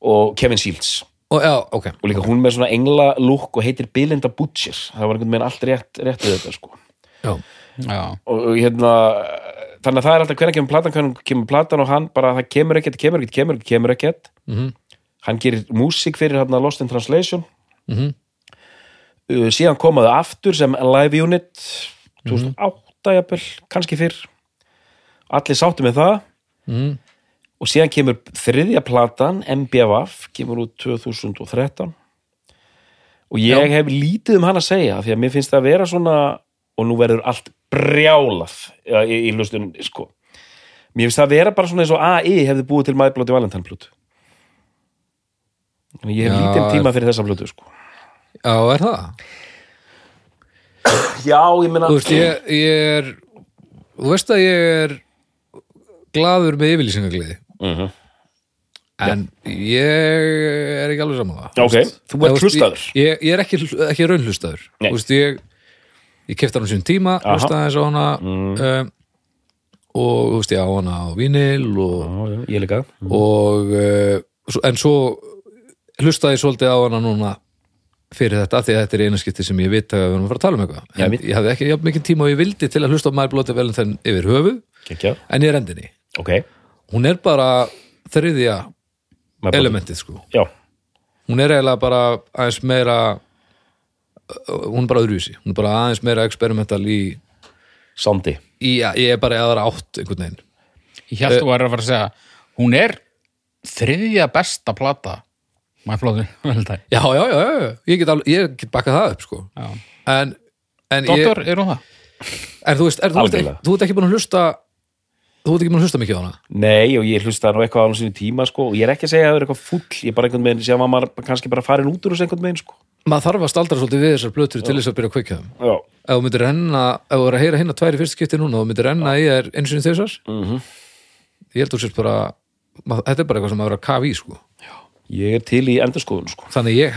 og Kevin Shields. Ó, já, ok. Og líka hún með svona engla lúk og heitir Belinda Butcher. Það var einhvern veginn allt rétt, rétt við þetta sko. Já, Já. og, og hérna þannig að það er alltaf hvernig kemur platan hvernig kemur platan og hann bara það kemur ekkert, kemur ekkert, kemur ekkert, kemur ekkert. Mhm. hann gerir músík fyrir hérna Lost in Translation. Mhm. uh, síðan komaðu aftur sem live unit 2008 jafnvel, kannski fyrr. Allir sáttu með það. Mhm. Og síðan kemur þriðja platan MBVF, kemur út 2013 og ég Já. hef lítið um hann að segja því að mér finnst það að vera svona og nú verður allt brjálað í, í hlustun sko. mér finnst það að vera bara svona eins og AI hefði búið til Valentine plötu Þannig ég hef Já, lítið tíma fyrir þessa plötu sko. já, er það? já, ég meina Þú veist, ég, ég er Þú veist að ég er glaður með yfirlýsingagliði Mhm. En ég er ekki alveg saman það ok, þú ert hlustaður. Ég, ég er ekki, ekki raunhlustaður. Ég, ég kefti hann á sínum tíma Aha. hlustaði eins á hana Mm. um, og veist, ég á hana á vinil og, já, ég líka. Og uh, svo- en svo hlustaði ég svolítið á hana núna fyrir þetta, af því að þetta er eina skipti sem ég veit að við erum að fara að tala um eitthvað. En ég hafði ekki mikið tíma og ég vildi til að hlusta á Mæri Blóti Valentine yfir höfuð Kekja. en ég er endinni, ok, hún er bara þriðja elementið sko já, hún er eiginlega bara aðeins meira uh, hún er bara öðruvísi hún er bara aðeins meira experimental í, Sandi í ég er bara aðra átt einhvern veginn Ég held þú væri að fara að segja, hún er þriðja besta plata. Bloody Valentine. já, já, já, já, ég get, alveg, ég get bakkað það upp sko Já. en, en, ég, Doktor, er hún það? en þú veist, er, þú, ert, Algjörlega. þú ert ekki búin að hlusta þú ert ekki búin að hlusta mikið á hana? Nei, og ég hlusta nú eitthvað á hann sínu tíma sko, og ég er ekki að segja að það er eitthvað full ég er bara einhvern veginn, sem að maður kannski bara farin út úr þessu einhvern veginn sko. maður þarf að staldra svolítið við þessar blötur til þess að byrja að kveikja þeim Já, ef þú myndir renna, ef þú er að heyra hérna tvær í fyrst skipti núna og þú myndir renna í þær einu sinni þessar Mhm. ég held þú sért bara mað, þetta er bara eitthvað sem maður er að kafa í sko. Ég er til í endurskoðun sko. þannig ég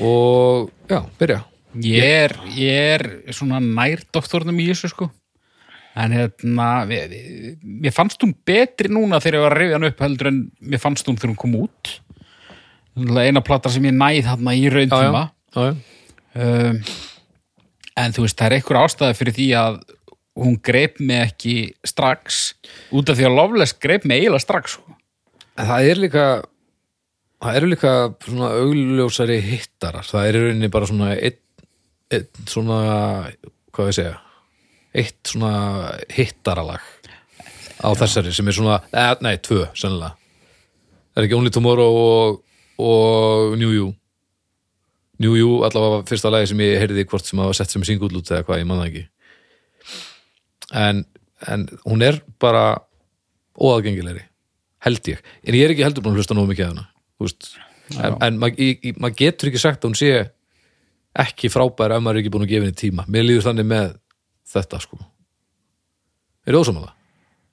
og, Já. já, byrja Ég er, ég er svona nær doktornum í þessu sko. En hérna, mér fannst hún betri núna þegar ég var að rifja hann upp heldur en mér fannst hún þegar hún kom út. Eina plata sem ég næð þarna í raun já, tíma já, já. um, en þú veist, það er einhver ástæði fyrir því að hún greip mig ekki strax út af því að Loveless greip mig eiginlega strax sko. En það er líka það eru líka svona augljósari hittarar, það er í rauninni bara svona einn ein, svona hvað við segja? Eitt svona hittaralag á þessari sem er svona, eða, nei, tvö sennilega. Það er ekki Only Tomorrow og, og New You? New You allavega var fyrsta lagi sem ég heyrði hvort sem að sett sem singull út eða hvað, ég man það ekki. En, en hún er bara óaðgengilegri held ég, en ég er ekki heldur búin að hlusta nógu mikið hana. þú veist. en, en maður maður getur ekki sagt að hún sé ekki frábær ef maður er ekki búin að gefa henni tíma mér líður þannig með þetta sko er það ósamála?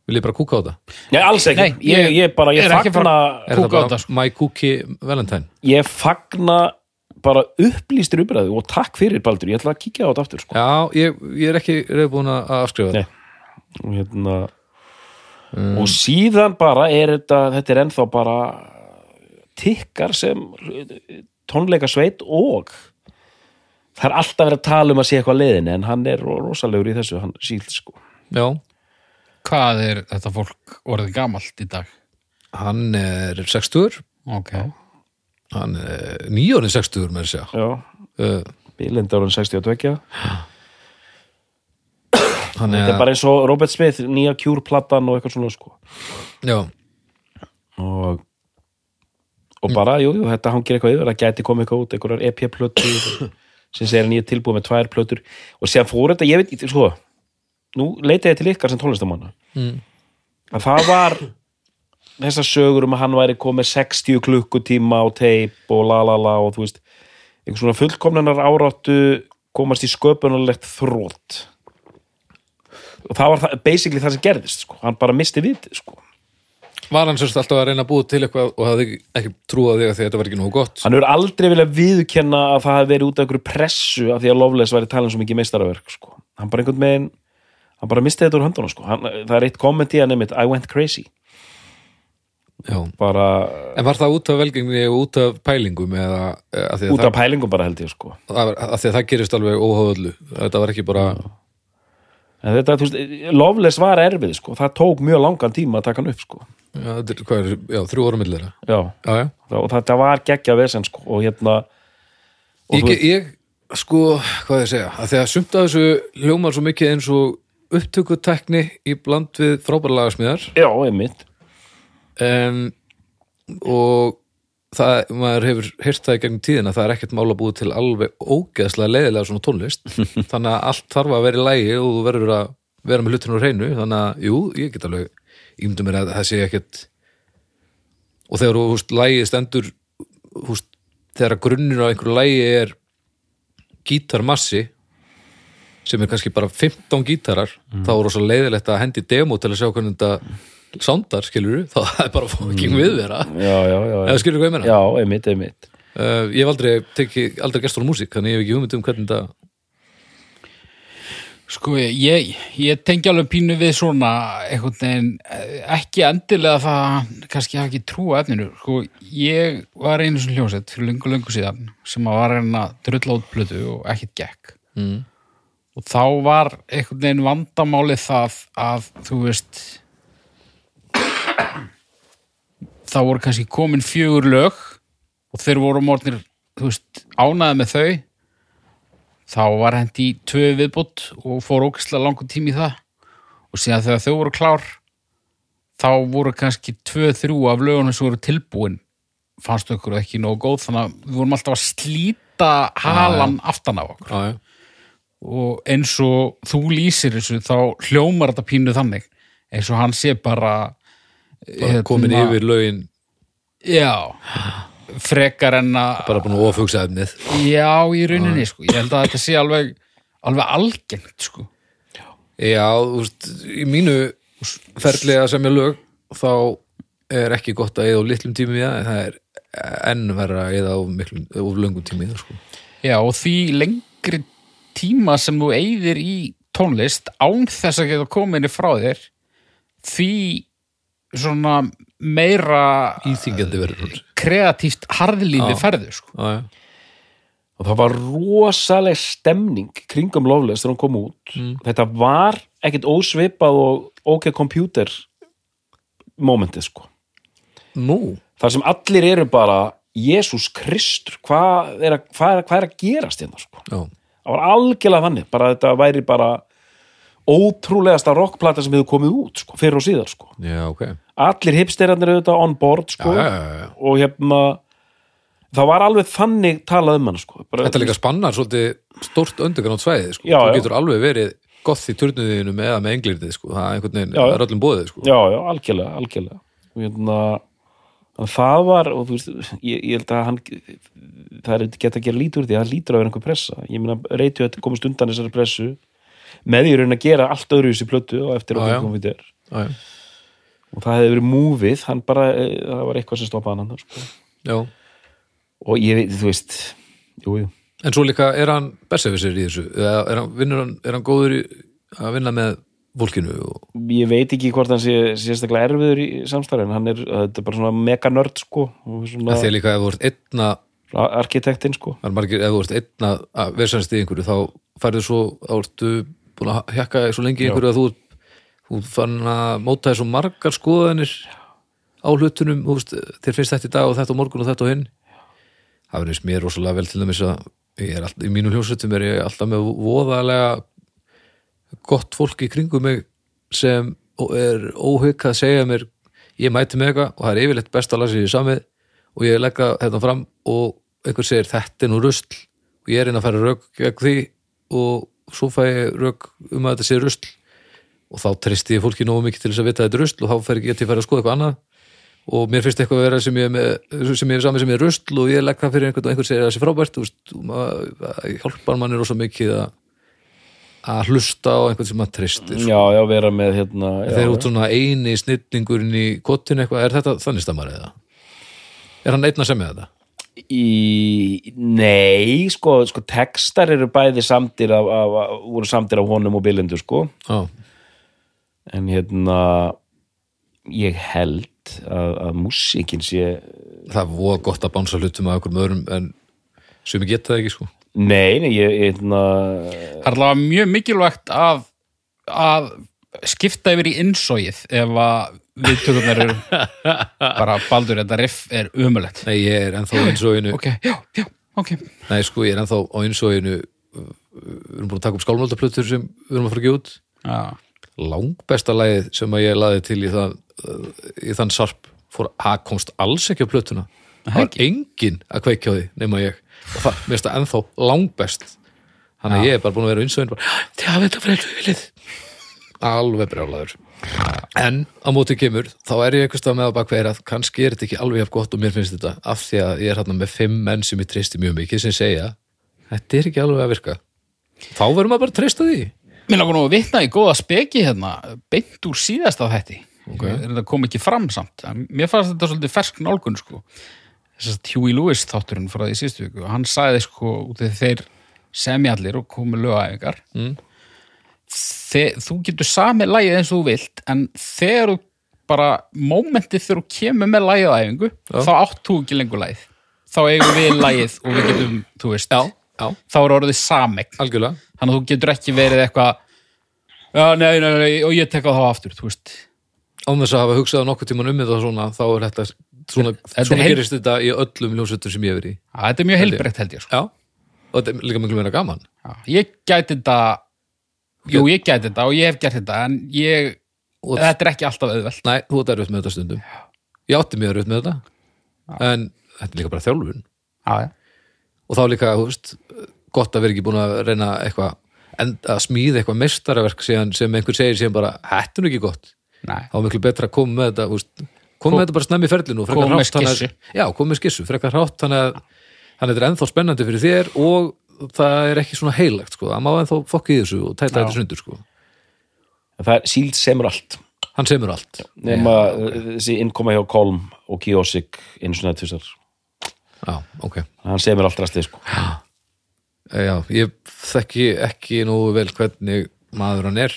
vil ég bara kúka á þetta? Nei, alls ekki, Nei, ég, ég ég bara, ég er fagna er þetta bara sko. my cookie valentine? ég fagna bara upplýstur umræðu og takk fyrir Baldur, ég ætla að kíkja á þetta aftur sko. já, ég, ég er ekki reyðbúin að afskrifa Nei. þetta og hérna og síðan bara er þetta þetta er ennþá bara tikkar sem tónleika sveit og það er alltaf verið að tala um að sé eitthvað leiðinni en hann er ro- rosalegur í þessu, hann síld sko. Já, hvað er þetta fólk orðið gamalt í dag? Hann er 60 ok, hann er nýjónin 60 með þess já, að uh, Bílindárun 62 hann þetta er bara eins og Robert Smith, nýja Cure-platan og eitthvað svona sko. Já, og og bara, jú, jú, þetta hangir eitthvað yfir það gæti komið eitthvað út, einhverjar EP-plötur sem segir að nýja tilbúið með tvær plötur og séðan fór þetta, ég veit, sko nú leitaði ég til ykkar sem tónlistamanna Mm. að það var þessar sögur um að hann væri komið 60 klukkutíma á teip og la la la og þú veist einhver svona fullkomnanar áráttu komast í sköpunarlegt þrótt og það var það, basically það sem gerðist sko. hann bara misti við sko. Var hann sérst alltaf að reyna að búa til eitthvað og hafði ekki- trúað því að því að þetta var ekki nógu gott hann hefur aldrei viljað viðkenna að það hefði verið út af einhverju pressu af því að Loveless væri talin svo mikið meistaraverk sko. hann bara einhvern veginn hann bara misti þetta úr höndunum sko. hann, það er eitt komment í hann einmitt I went crazy já. bara en var það út af velgengni og út af pælingum eða eh, að að, út það, af pælingum bara held ég sko. það, að, því að það gerist alveg óhaföllu þetta var ekki bara en þetta, þú veist, Loveless var erfið sko. það tók mjög langan tíma að taka hann upp sko. já, þetta er, hvað er, já, þrjú ára millera já, já, já. og þetta var geggja vesen sko. og hérna og Ég, þú ég, sko, hvað ég segja að að sumt af þessu hljómar svo mikið eins og upptökutekni í bland við frábæra lagasmíðar já, einmitt um, og það, maður hefur heyrt það í gegnum tíðina það er ekkert mál að búið til alveg ógeðslega leiðilega svona tónlist. Þannig að allt þarf að vera í lægi og þú verður að vera með hlutinu á hreinu. Þannig að, jú, ég get alveg ímyndum mér að það sé ekkert og þegar þú veist, lægi stendur húst, þegar grunnir á einhverju lægi er gítarmassi sem er kannski bara 15 gítarar þá er rosa leiðilegt að hendi demo til að sjá hvernig þetta soundar, skilur þá er bara fucking viðvera já, já, já, eða skilur hvað ég meina já, einmitt, einmitt uh, ég hef aldrei tekið, aldrei gestur á músík þannig ég hef ekki hugmynd um hvernig þetta Sko, ég, ég tengi alveg pínu við svona einhvern veginn, eh, ekki endilega það að kannski hafa ekki trú á efninu. Sko, ég var einu sem hljósett fyrir lengu, lengu síðan sem að var einn að drulla út plötu og ekkert gekk. mm. Og þá var einhvern veginn vandamálið það að, þú veist, þá voru kannski komin fjögur lög og þeir voru veist, ánæði með þau. Þá var hendi í tvö viðbútt og fór ókislega langur tími í það. Og síðan þegar þau voru klár þá voru kannski tvö, þrjú af lögunum sem voru tilbúin fannst okkur ekki nógu góð þannig að við vorum alltaf að slíta halan aftan af okkur. Já. og eins og þú lýsir þessu þá hljómar þetta pínu þannig. Eins og hann sé bara, bara komin yfir lögin. Já frekar en að bara búin að ofugsa efnið. Já í rauninni sko. Ég held að þetta sé alveg alveg algengt sko. Já, þú veist, í mínu ferli að semja lög þá er ekki gott að eða á litlum tími í það en það er enn verra að eða á miklum, of löngum tími í það sko. Já og því lengri tíma sem þú eyðir í tónlist án þess að geta kominni frá þér því svona meira íþingjandi verður kreatíft harðlífi ferðu sko. og það var rosaleg stemning kringum Loveless þegar hún kom út. Þetta var ekkit ósvipað og OK Computer momentið sko. Nú, þar sem allir eru bara Jésús Kristur, hvað er, hvað er, hvað er að gerast hérna sko? Já, það var algjörlega þannig, bara þetta væri bara ótrúlegasta rockplata sem hefur komið út sko, fyrir og síðar sko. Já, ok. Allir hipsterarnir auðvitað on board sko. Já, já, og hérna það var alveg þannig talað um hann sko. Bara, Þetta líka spannar svolítið stórt underground svæði sko. Já, þú getur alveg verið gott í turnuðinu með með englirðið sko. það er er öllum bóðið sko. já, já, algjörlega, algjörlega. Að það var, og þú veist, ég, ég held að hann það er hægt að gera lítur því að það lítur vera einhver pressa, ég meina reytju að komast undan þessari pressu með því raun að gera allt öðru í þessi plötu og eftir að já. komið þér. Og það hefði verið múfið, hann bara eh, það var eitthvað sem stoppaði hann sko. og ég veit, þú veist jú, jú, En svo líka er hann bersefisir í þessu? Er hann, hann, er hann góður í að vinna með fólkinu og, ég veit ekki hvort hann sé sérstaklega erfiður í samstarfi en hann er, þetta er bara svona mega nörd sko, svona að líka ef þú ert einna arkitektinn sko. Það margir, ef þú ert einna að versannst í einhverju þá færðu svo, þá ertu búin að hjakka svo lengi einhverju að þú þú fann að móta þessu margar skoðanir á hlutunum þú veist, þér finnst þetta í dag og þetta á morgun og þetta og hinn. Það verður mér rosalega vel til dæmis að ég er alltaf, í mínu hljómsveitum er ég alltaf með voðalega gott fólk í kringum mig sem er óhygg að segja mér ég mæti með eitthvað og það er yfirleitt best að lasa sér í samið og ég legga þetta fram og einhver segir þetta er nú rusl. Og ég er inn að færa rauk gegn því og svo fæ ég rauk um að þetta sé rusl og þá treysti ég fólki nógu mikið til þess að vita að þetta er rusl og þá fer ég til að færa að skoða eitthvað annað og mér finnst eitthvað að vera sem ég er, með, sem ég er samið sem rusl og ég legg það fyrir einhvern og einhver segir að það sé frábært og hjálpar manni rosa mikið að að hlusta á einhvern sem maður treystir sko. já, já, vera með hérna já, þeir eru svona eini snillingurinn í kottinu eitthvað, er þetta þannig stammar eða? Er hann einn að semja þetta? Í, nei, sko, sko textar eru bæði samtir af, af, af, voru samtir af honum og Bilindu sko. Já, en hérna ég held að, að músíkin sé það er voða gott að bánsa hlutum að okkur með öðrum en sem ég geta það ekki sko. Nei, nei, ég, hérna Það er allavega mjög mikilvægt að, að skipta yfir í innsóið ef að viðtökurnar eru bara baldur, þetta riff er umulett. Nei, ég er ennþá á einsóinu Ok, já, já, ok. Nei, sko, ég er ennþá á einsóinu við erum búin að taka upp skálmöldaplötur sem við erum að fara gefa út. Já, langbesta lagið sem að ég laði til í, það, í þann sarp fór að komst alls ekki á plötuna. Það var engin að kveikja á því nema ég. Og það, mér finnst það ennþá langbest. Þannig að ég er bara búin að vera einsóin bara, það veit að fyrir vilið alveg brjálaður en á móti kemur, þá er ég einhvers stað með að bakveira að kannski er þetta ekki alveg jafn gott og mér finnst þetta, af því að ég er hérna með fimm menn sem ég treysti mjög mikið sem segja þetta er ekki alveg að virka þá verðum maður bara að treysta því Mér langar nú að vitna í góða speki hérna, beint úr síðasta þætti. Ok. Þetta kom ekki fram samt. Mér fannst þetta svolítið fersk nálgun, sko. Þess að Huey Lewis þátturinn frá því síðustu viku. Hann sagði, sko, út af þeir semja allir og komu lögaæfingar. Mm. Þe, þú getur samið lagið eins og þú vilt, en þegar þú bara, mómentið þegar þú kemur með lagið á æfingu, þá átt þú ekki lengur lagið. Þá eigum við lagið og við getum, þú veist, já, já, þá er orðið samegn algjörlega. Þannig að þú getur ekki verið eitthvað já, nei, nei, nei, og ég tek á þá aftur þú veist, án þess að hafa hugsað nokkuð tíman um þetta svona, þá er þetta svona, Þetta svona heil- gerist þetta í öllum ljósutur sem ég hef verið í. Þetta er mjög heilbreytt held ég sko. og þetta er líka miklu meira gaman. Ég gæti þetta jú, ég gæti þetta og ég hef gert þetta en ég, Og- þetta er ekki alltaf auðvelt. Næ, þú ert erfitt með þetta stundum. Ég átti mjög erfitt með þetta en þetta er líka bara þjálfun. Já, já, og þá líka, þú veist, gott að vera ekki búin að reyna eitthvað að smíða eitthvað meistaraverk síðan, sem einhver segir síðan bara, þetta er nú ekki gott. Nei. Þá er miklu betra að koma með þetta veist, koma með þetta bara snemmi ferlinu Koma með skissu. já, frekar hrátt þannig að þannig að þetta er ennþá spennandi fyrir þér og það er ekki svona heilagt sko. það má ennþá fokka í þessu og tæta Já. þetta sundur sko. það er síld semur allt. Hann semur allt. Nema uh, þessi innkoma hjá Kolm og Kiosik einu svona tvisar já, ok. Hann semur allt rastið sko. Já, ég þekki ekki nógu vel hvernig maður hann er.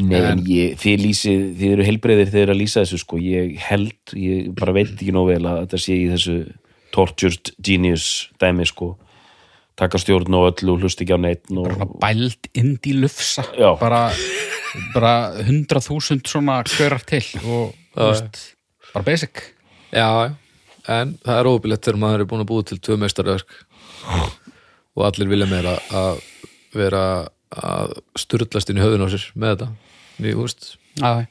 Nei, en ég, þið lýsið, þið eru heilbreyðir þegar eru að lýsa þessu sko, ég held, ég bara veit ekki nóg vel að þetta sé í þessu tortured genius dæmi sko taka stjórn og öllu og hlust ekki á neitt og, Bara bælt ind í lufsa. Já. bara, bara hundrað þúsund svona körar til og þú veist, bara basic. Já, en það er óbyrlegt þegar maður er búin að búa til tvö meistarverk og allir vilja meira að vera að sturlast inn í höfðun á sér með þetta. Mér, húst, Já,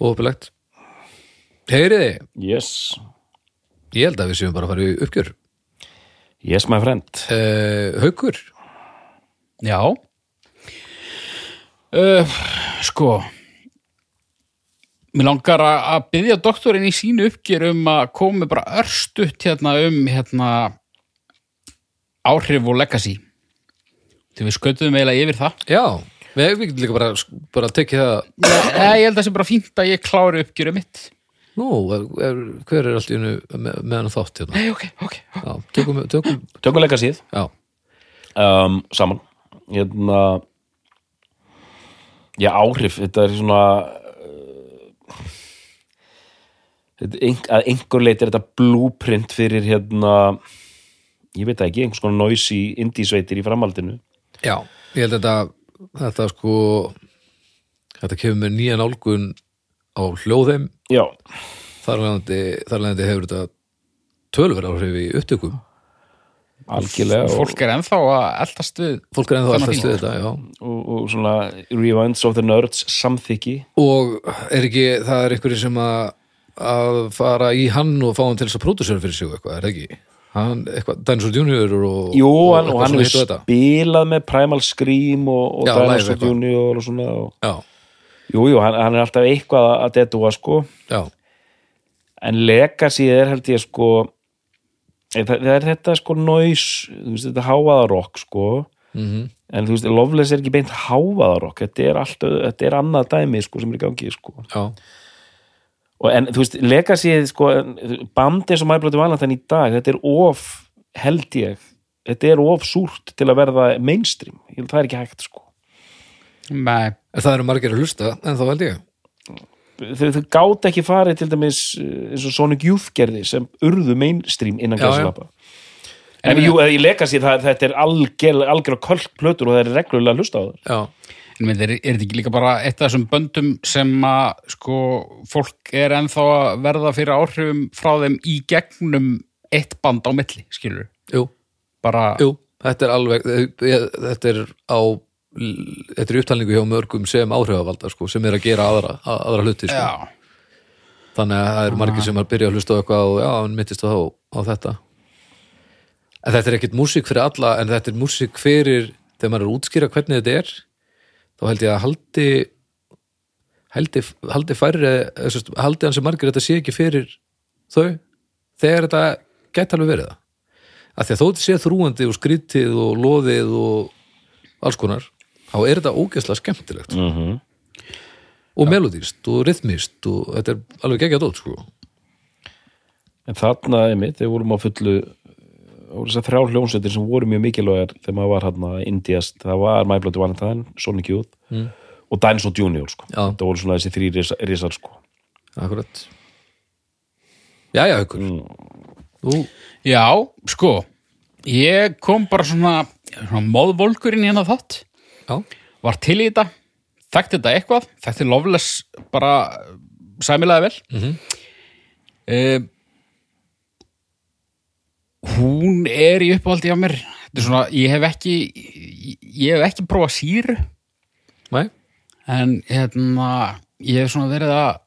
óbyrlegt Heyriði, yes, ég held að við séum bara að fara í uppgjör yes my friend. Uh, Haukur, já. Uh, sko Mér langar að byggja doktorinn í sínu uppgjör um að komi bara örstutt hérna um hérna áhrif og legacy. Þegar við skötuðum eiginlega yfir það. Já við, við getum líka bara, bara tekið það Nei, ég held að það sé bara fínt að ég klári uppgjörum mitt Nú, er, er, hver er allt í hennu með, með hann þátt hérna? Nei, ok, ok Já, tökum, tökum, tökuleika síð. Já, um, saman. Hérna já áhrif, þetta er svona uh, þetta, ein, að einhver leit er þetta blueprint fyrir hérna ég veit ekki, einhvers konar noise í indísveitir í framhaldinu. Já, ég held að þetta, þetta sko, þetta kemur með nýja nálgun á hljóðheim. Já, þar leðandi, hefur þetta tölver áhrif í upptökum. Algjörlega. Fólk er ennþá að eldast við fólk er ennþá alltaf fínt. stuð þetta, já. Og, og svona rewinds of the nerds samþykki. Og er ekki, það er einhverju sem að að fara í hann og fá hann til þess að pródusera fyrir sig eitthvað, er það ekki? Hann, eitthvað, Dinosaur Junior og, Jú, hann, og hann þetta. spilað með Primal Scream og, og Dinosaur. Junior og svona og, já, Jú, jú, hann, hann er alltaf eitthvað að detúa sko. Já, en Legacy er held ég sko eh, það, er þetta sko noise, þú veist, þetta háaða rock sko, mhm. En þú veist Loveless er ekki beint háaða rock þetta er allt, þetta er annað dæmi sko sem er í gangi sko. Og en þú veist, Legacy sko, band eins og My Bloody Valentine í dag þetta er of, held ég þetta er of súrt til að verða mainstream, það er ekki hægt sko Nei, en það eru margir að hlusta en þá held ég. Þau, þau gátt ekki farið til dæmis eh, eins og Sonic Youth gerði sem urðu mainstream innan gæsalappa en jú, í Legacy það, þetta er algjör, algjör kvöld plötur og það er reglulega að hlusta á það já, en er, er þetta ekki líka bara eitt af þessum böndum sem að sko, fólk er ennþá að verða fyrir áhrifum frá þeim í gegnum eitt band á milli, skilur jú, bara, jú þetta er alveg, ég- þetta er á þetta er upptalningu hjá mörgum sem áhrifavalda sko, sem er að gera aðra, að- aðra hluti sko. þannig að það eru margir sem að byrja að hlusta á eitthvað og já, hann myndist á, á þetta. En þetta er ekkit músík fyrir alla en þetta er músík fyrir þegar maður er að útskýra hvernig þetta er þá held ég að haldi haldi, haldi færri sagt, haldi hann sem margir þetta sé ekki fyrir þau þegar þetta gæti alveg verið það. Af því að þó þetta sé þrúandi og skrítið og loðið og alls konar þá er þetta ógeðslega skemmtilegt mm -hmm. og melodíst og rithmist og þetta er alveg geggjað dót sko en þarna, einmitt, þeir vorum á fullu og þessar þrjá hljónsveitir sem voru mjög mikilvægar þegar maður var hann Indiast, það var My Bloody Valentine, Sonic Youth Mm. og Dinosaur Junior sko. Já. það voru svona þessi þrý risar, sko. Akkurat Jæja, haukur mm. Já, sko ég kom bara svona, svona móðvolkurinn hérna þátt já, var til í þetta, þekkti þetta eitthvað þekkti Loveless bara sæmilega vel. Mhm. Eh, hún er í uppáhaldi á mér. Þetta er svona, ég hef ekki ég hef ekki prófað síru. Næ, en hérna ég hef svona verið að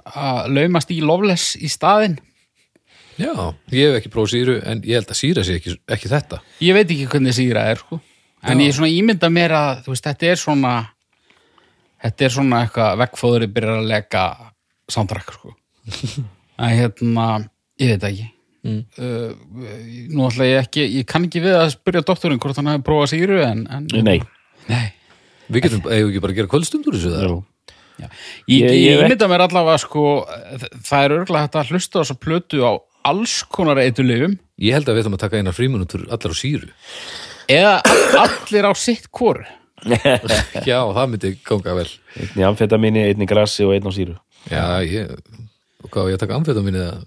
að laumast í Loveless í staðinn. Já Ég hef ekki prófað síru en ég held að síra sé ekki, ekki þetta. Ég veit ekki hvernig síra er sko. En ég svona ímynda mér að þú veist, þetta er svona þetta er svona eitthvað veggfóðuri byrjar að leka soundtrack sko. en hérna ég veit ekki. Mm. uh, nú ætla ég ekki ég kann ekki við að spyrja doktorinn hvort hann hefði prófað síru en, en nei, nei. Við getum, ekki bara að gera kvöldstundur þessu það. Ég, Ég- ég, ímynda mér allavega sko, það er örgulega hægt að hlusta á þessa plötu á alls konar eitulifum Ég held að við ætlum að taka einar fríminútur allar á síru eða all- allir á sitt hvort Já, það myndi ganga vel. Einn í amfetamini, einn í grassi og einn á síru. Já, ég, og hvað ég taka amfetaminni eða?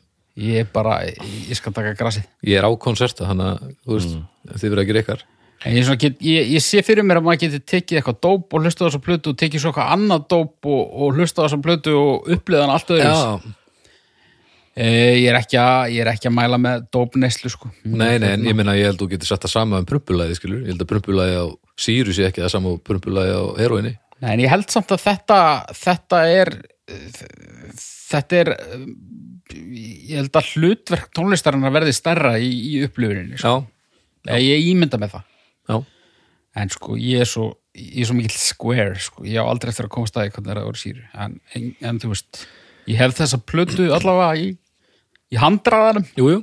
Ég bara, ég skal taka grasið. Ég er á konserta, hann að, þú veist þið verða ekki reykar. En ég, get, ég, ég sé fyrir mér að maður geti tekið eitthvað dóp og hlusta á þessa plötu og tekið svo eitthvað annað dóp og, og hlusta á þessa plötu og uppliða hann allt öðru Já, ég, er ekki að, ég er ekki að mæla með dópneislu sko. nei, nei, en ég meina ég held þú getur sett það sama um prumpulæði, skilur ég held að prumpulæði á síru sé ekki það sama og prumpulæði á heroinni Nei, en ég held samt að þetta þetta er þetta er ég held að hlutverk tónlistarinn að verði stærra í, í upplifuninni sko. Já, ég ímynda með það já, en sko ég er svo ég er svo mikill square sko. ég á aldrei eftir að komast að hvernig það er að vera síru en, en, en þú veist, ég hef þessa plötu allavega í, í handraðanum jú, jú.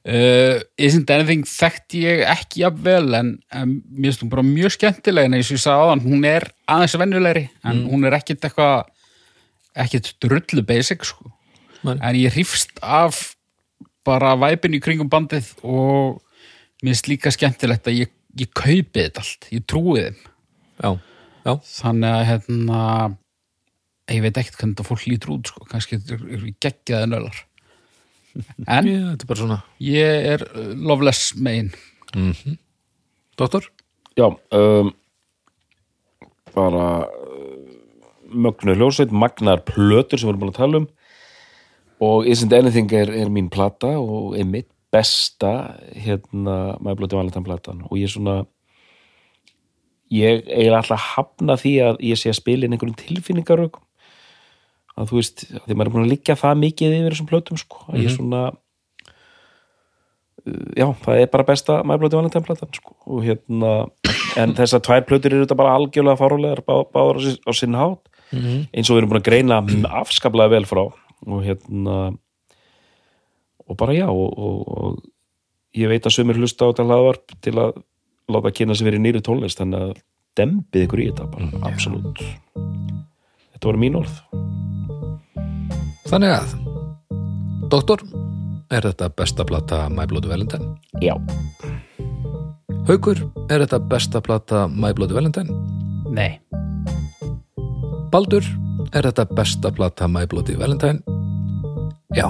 Uh, Isn't Anything þekkti ég ekki jafnvel en, en mér finnst hún bara mjög skemmtileg en eins og ég sagði áðan, hún er aðeins venjulegri en hún er ekkit eitthvað ekkit drullu basic sko. En ég hrifst af bara væpin í kringum bandið og mér finnst líka skemmtilegt að ég, ég kaupi þetta allt, ég trúi þeim. Já, já, þannig að hérna ég veit ekkert hvernig þetta fólk lítur út sko. kannski er geggjaði nölar en ég, þetta er bara svona. Ég er uh, loveless megin Doktor? Já, um, bara uh, mögnu hljósveit, magnar plötur sem við erum búin að tala um. Og Isn't Anything er, er mín plata og er mitt besta hérna My Bloody Valentine platan. Og ég er svona ég er alltaf hafna því að ég sé að spila inn einhverjum tilfinningarökum að þú veist, að því maður er búin að liggja það mikið yfir þessum plötum sko, að ég svona uh, já, það er bara besta Bloody Valentine platan sko, og hérna en þessar tvær plötur eru þetta bara algjörlega fárulegar bá, báður á, sin- á sinn hátt. Eins og við erum búin að greina afskaplega vel frá og hérna og bara já og, og, og ég veit að sumir hlusta á þetta hlaðvarp til að láta kynna sig verið nýri tónlist þannig að dembið ykkur í þetta bara, absolutt þetta voru mín orð Þannig að Doktor, er þetta besta plata My Bloody Valentine? já, Haukur, er þetta besta plata My Bloody Valentine? nei, Baldur, er þetta besta plata My Bloody Valentine? Já.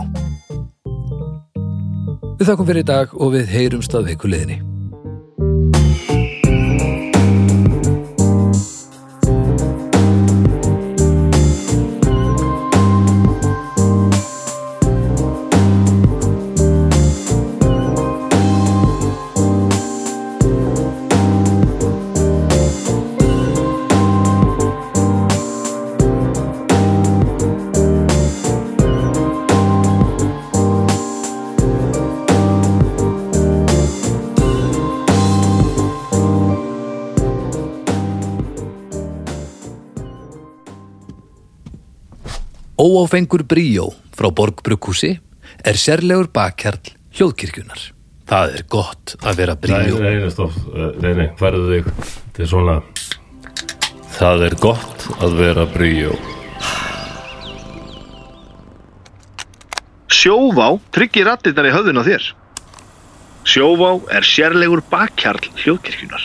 Við þakkum fyrir í dag og við heyrumst að viku liðinni. Óáfengur bríó frá Borgbrukkúsi er sérlegur bakkjarl hljóðkirkjunar. Það er gott að vera bríó. nei, nei, stopp, Eh, nei, nei, færðu þig Þetta er svona Það er gott að vera bríó Sjóvá tryggir rattirnar í höfðun á þér. Sjóvá er sérlegur bakkjarl hljóðkirkjunar.